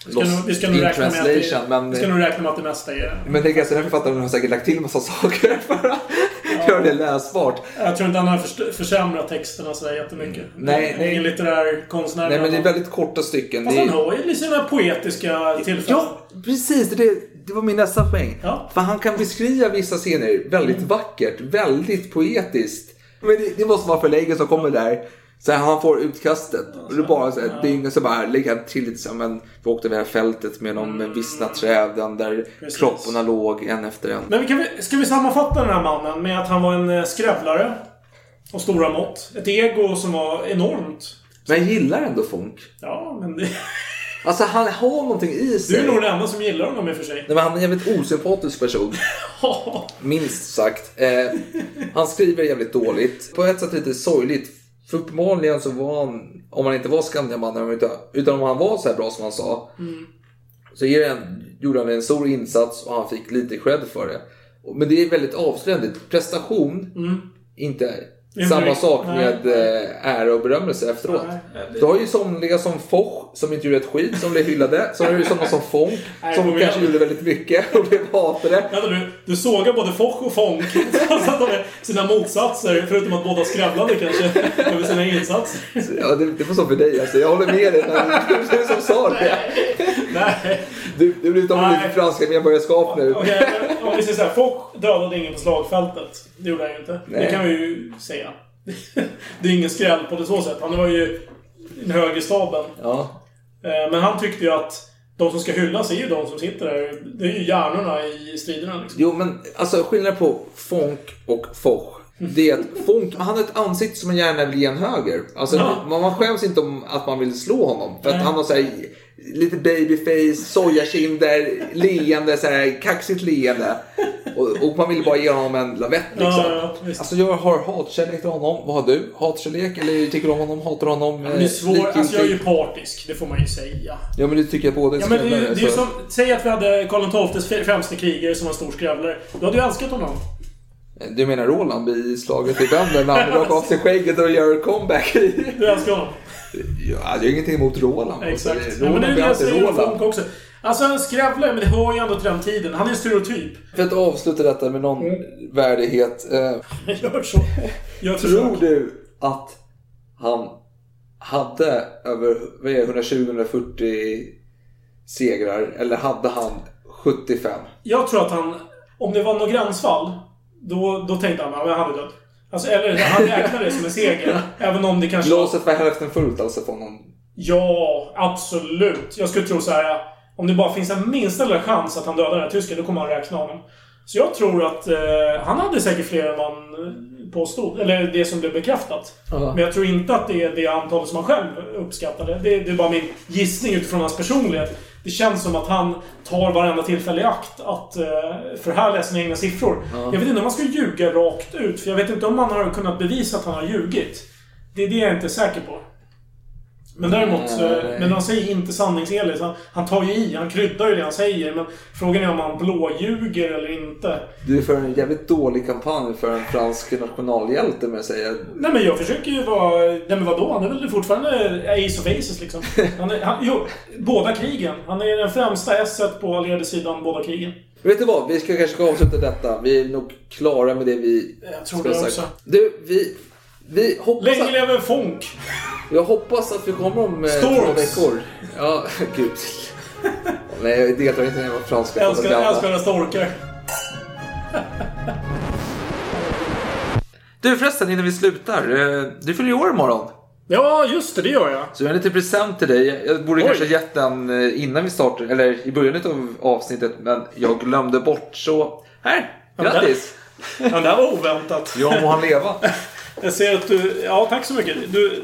Vi ska, nog, vi ska nog in räkna med att det. Men, vi ska nog räkna med att det mesta är... men tänk alltså, den här författaren har säkert lagt till massa (laughs) saker för att göra det läsbart. Jag tror inte han har försämrat texterna sådär jättemycket. Nej, nej. Ingen litterär konstnär. Nej, men det är väldigt korta stycken. Fast Det han har ju sina poetiska tillfällen. Ja, precis. Det, det var min nästa poäng. Ja. Mm. För han kan beskriva vissa scener väldigt vackert, väldigt poetiskt. Men det, det måste vara förläggaren som kommer där. Så här, han får utkastet. Och det är bara så här, ett dygn och så bara lägger han till lite så här, men vi åkte över det här fältet med de Mm. vissna träden där Precis. kropparna låg en efter en. Men vi kan, vi- ska vi sammanfatta den här mannen med att han var en eh, skrävlare? Av stora mått. Ett ego som var enormt. Men jag gillar ändå Funk. Ja, men det... Alltså han har någonting i Du sig. är nog den enda som gillar honom i och för sig. Nej, men han är en jävligt osympatisk person. (laughs) Minst sagt. Eh, han skriver jävligt dåligt. På ett sätt lite sorgligt. För uppenbarligen så var han, om han inte var Skandiamannen utan, utan om han var så här bra som han sa. Mm. Så han, gjorde han en stor insats och han fick lite cred för det. Men det är väldigt avslöjande. Prestation, Mm. inte Samma sak Nej, med nej. eh, ära och berömmelse efteråt. Nej, det- Du har ju somliga som Foch som inte gjorde ett skit som blev hyllade. Så har du ju sådana som Fonk (laughs) Nej, som kom kanske igen. gjorde väldigt mycket och blev hatade. Vänta du, du sågar både Foch och Fonk. (laughs) Alltså att de är sina motsatser, förutom att båda skrävlade kanske, över sina insatser. Ja, det, det var så för dig alltså. Jag håller med dig. när Du som sa det. Nej. Du, du blir av Nej. lite franska medborgarskap nu. Okej, men om vi säger såhär. Foch dödade ingen på slagfältet. Det gjorde han ju inte. Det Nej. kan vi ju säga. Det är ingen skräll på det så sätt. Han var ju i den högre staben. Ja. Eh, Men han tyckte ju att de som ska hyllas är ju de som sitter där. Det är ju hjärnorna i striderna liksom. Jo, men alltså skillnaden på Fonk och Foch. Det är att Fonk, han har ett ansikte som man gärna vill ge en höger. Alltså, Ja. man, man skäms inte om att man vill slå honom. För att Nej. han har så här, lite babyface, sojakinder, leende, så här, kaxigt leende. Och, och man vill bara ge honom en lavett liksom. Ja, ja, alltså jag har hatkärlek till honom. Vad har du? Hatkärlek? Eller tycker du om honom? Hatar du honom? Men det är svårt. Alltså jag är ju partisk. Det får man ju säga. Ja men du tycker att båda Ja, men det, är- det ju som... Säg att vi hade Karl XIIs främste krigare som var stor skrävlare. Du hade ju älskat honom. Du menar Roland i slaget i banden när han (laughs) rakar av sig skägget och gör comeback? Du älskar honom. Ja, jag har ingenting emot Roland. Exakt. Alltså, Ja, men Roland det är det jag säger om också. Alltså han skrävlar, men det hör ju ändå till den tiden. Han är en stereotyp. För att avsluta detta med någon Mm. värdighet. Eh, (laughs) Gör så. Gör tror du att han hade över vad är det, 120-140 segrar? Eller hade han 75? Jag tror att han... Om det var något gränsfall, då, då tänkte han att han är död. Alltså, eller han räknade det som en seger. (laughs) även om det kanske... Glaset var hälften fullt alltså för honom. Ja, absolut. Jag skulle tro så här. Om det bara finns en minsta lilla chans att han dödar den här tysken, då kommer han räkna honom. Så jag tror att eh, han hade säkert fler än man eh, påstod. Eller det som blev bekräftat. Ja. Men jag tror inte att det är det antal som han själv uppskattade. Det, det är bara min gissning utifrån hans personlighet. Det känns som att han tar varenda tillfälle i akt att eh, förhärliga sina egna siffror. Ja. Jag vet inte om man ska ljuga rakt ut, för jag vet inte om man har kunnat bevisa att han har ljugit. Det är det jag inte är säker på. Men däremot, eh, men han säger inte sanningsenligt. så Han, han tar ju i, han kryddar ju det han säger. Men frågan är om han blåljuger eller inte. Du är för en jävligt dålig kampanj för en fransk nationalhjälte med att säga. Nej men jag försöker ju vara... Nej men vadå? Han är väl fortfarande Ace of Aces liksom. (laughs) Han är, han, jo, båda krigen. Han är den främsta esset på allierade sidan båda krigen. Vet du vad? Vi ska kanske ska avsluta detta. Vi är nog klara med det vi Jag tror det också. Du, vi... Vi hoppas Länge att, lever Fonk! Jag hoppas att vi kommer om eh, två veckor. Ja, (laughs) gud. Nej, jag deltar inte i den franska Jag älskar, jag älskar när storkar. (laughs) Du förresten, innan vi slutar. eh, Du fyller ju år imorgon. Ja, just det. Det gör jag. Så jag har en liten present till dig. Jag- Jag borde Oj. kanske gett den eh, innan vi startade, eller i början av avsnittet, men jag glömde bort. Så här, grattis! Ja, det här var oväntat. Ja, må han leva. (laughs) Jag ser att du... Ja, tack så mycket. Du,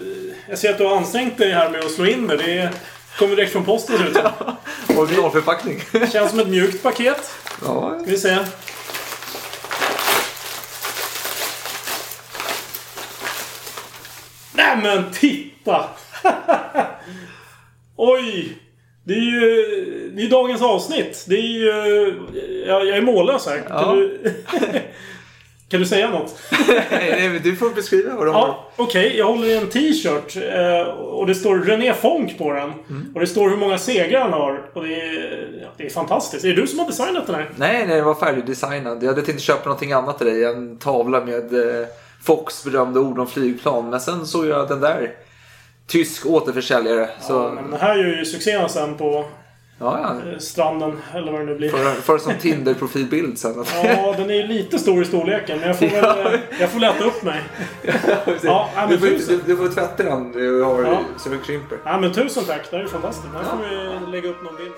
jag ser att du har ansträngt dig här med att slå in det. Det kommer direkt från posten ser som. (laughs) Originalförpackning. (laughs) Känns som ett mjukt paket. Ja. Ska vi se. Nej men titta! (laughs) Oj! Det är ju det är dagens avsnitt. Det är ju... Jag, jag är mållös här. Ja. Kan, du, säga något? (laughs) Nej, men du får beskriva vad du har. Ja, okej. jag håller i en t-shirt. eh, Och det står René Fonk på den. Och det står hur många segrar han har. Och det är, ja, det är fantastiskt. Är det du som har designat den här? Nej, nej, den var färdigdesignad. Jag hade tänkt köpa någonting annat till dig. En tavla med eh, Fox berömda ord om flygplan. Men sen såg jag den där. Tysk återförsäljare. Så, Ja, men det här gör ju succén sen på ja, ja. eh, stranden. Eller vad det nu blir. För, för som Tinder-profilbild sen. (laughs) Ja, den är ju lite stor i storleken. Men jag får väl, eh, jag får lätta upp mig. (laughs) Ja, du, men får, tusen. du, du får tvätta den du har, Ja. så du krymper. Ja, men tusen tack. Det här är ju fantastiskt. Här får vi lägga upp någon bild.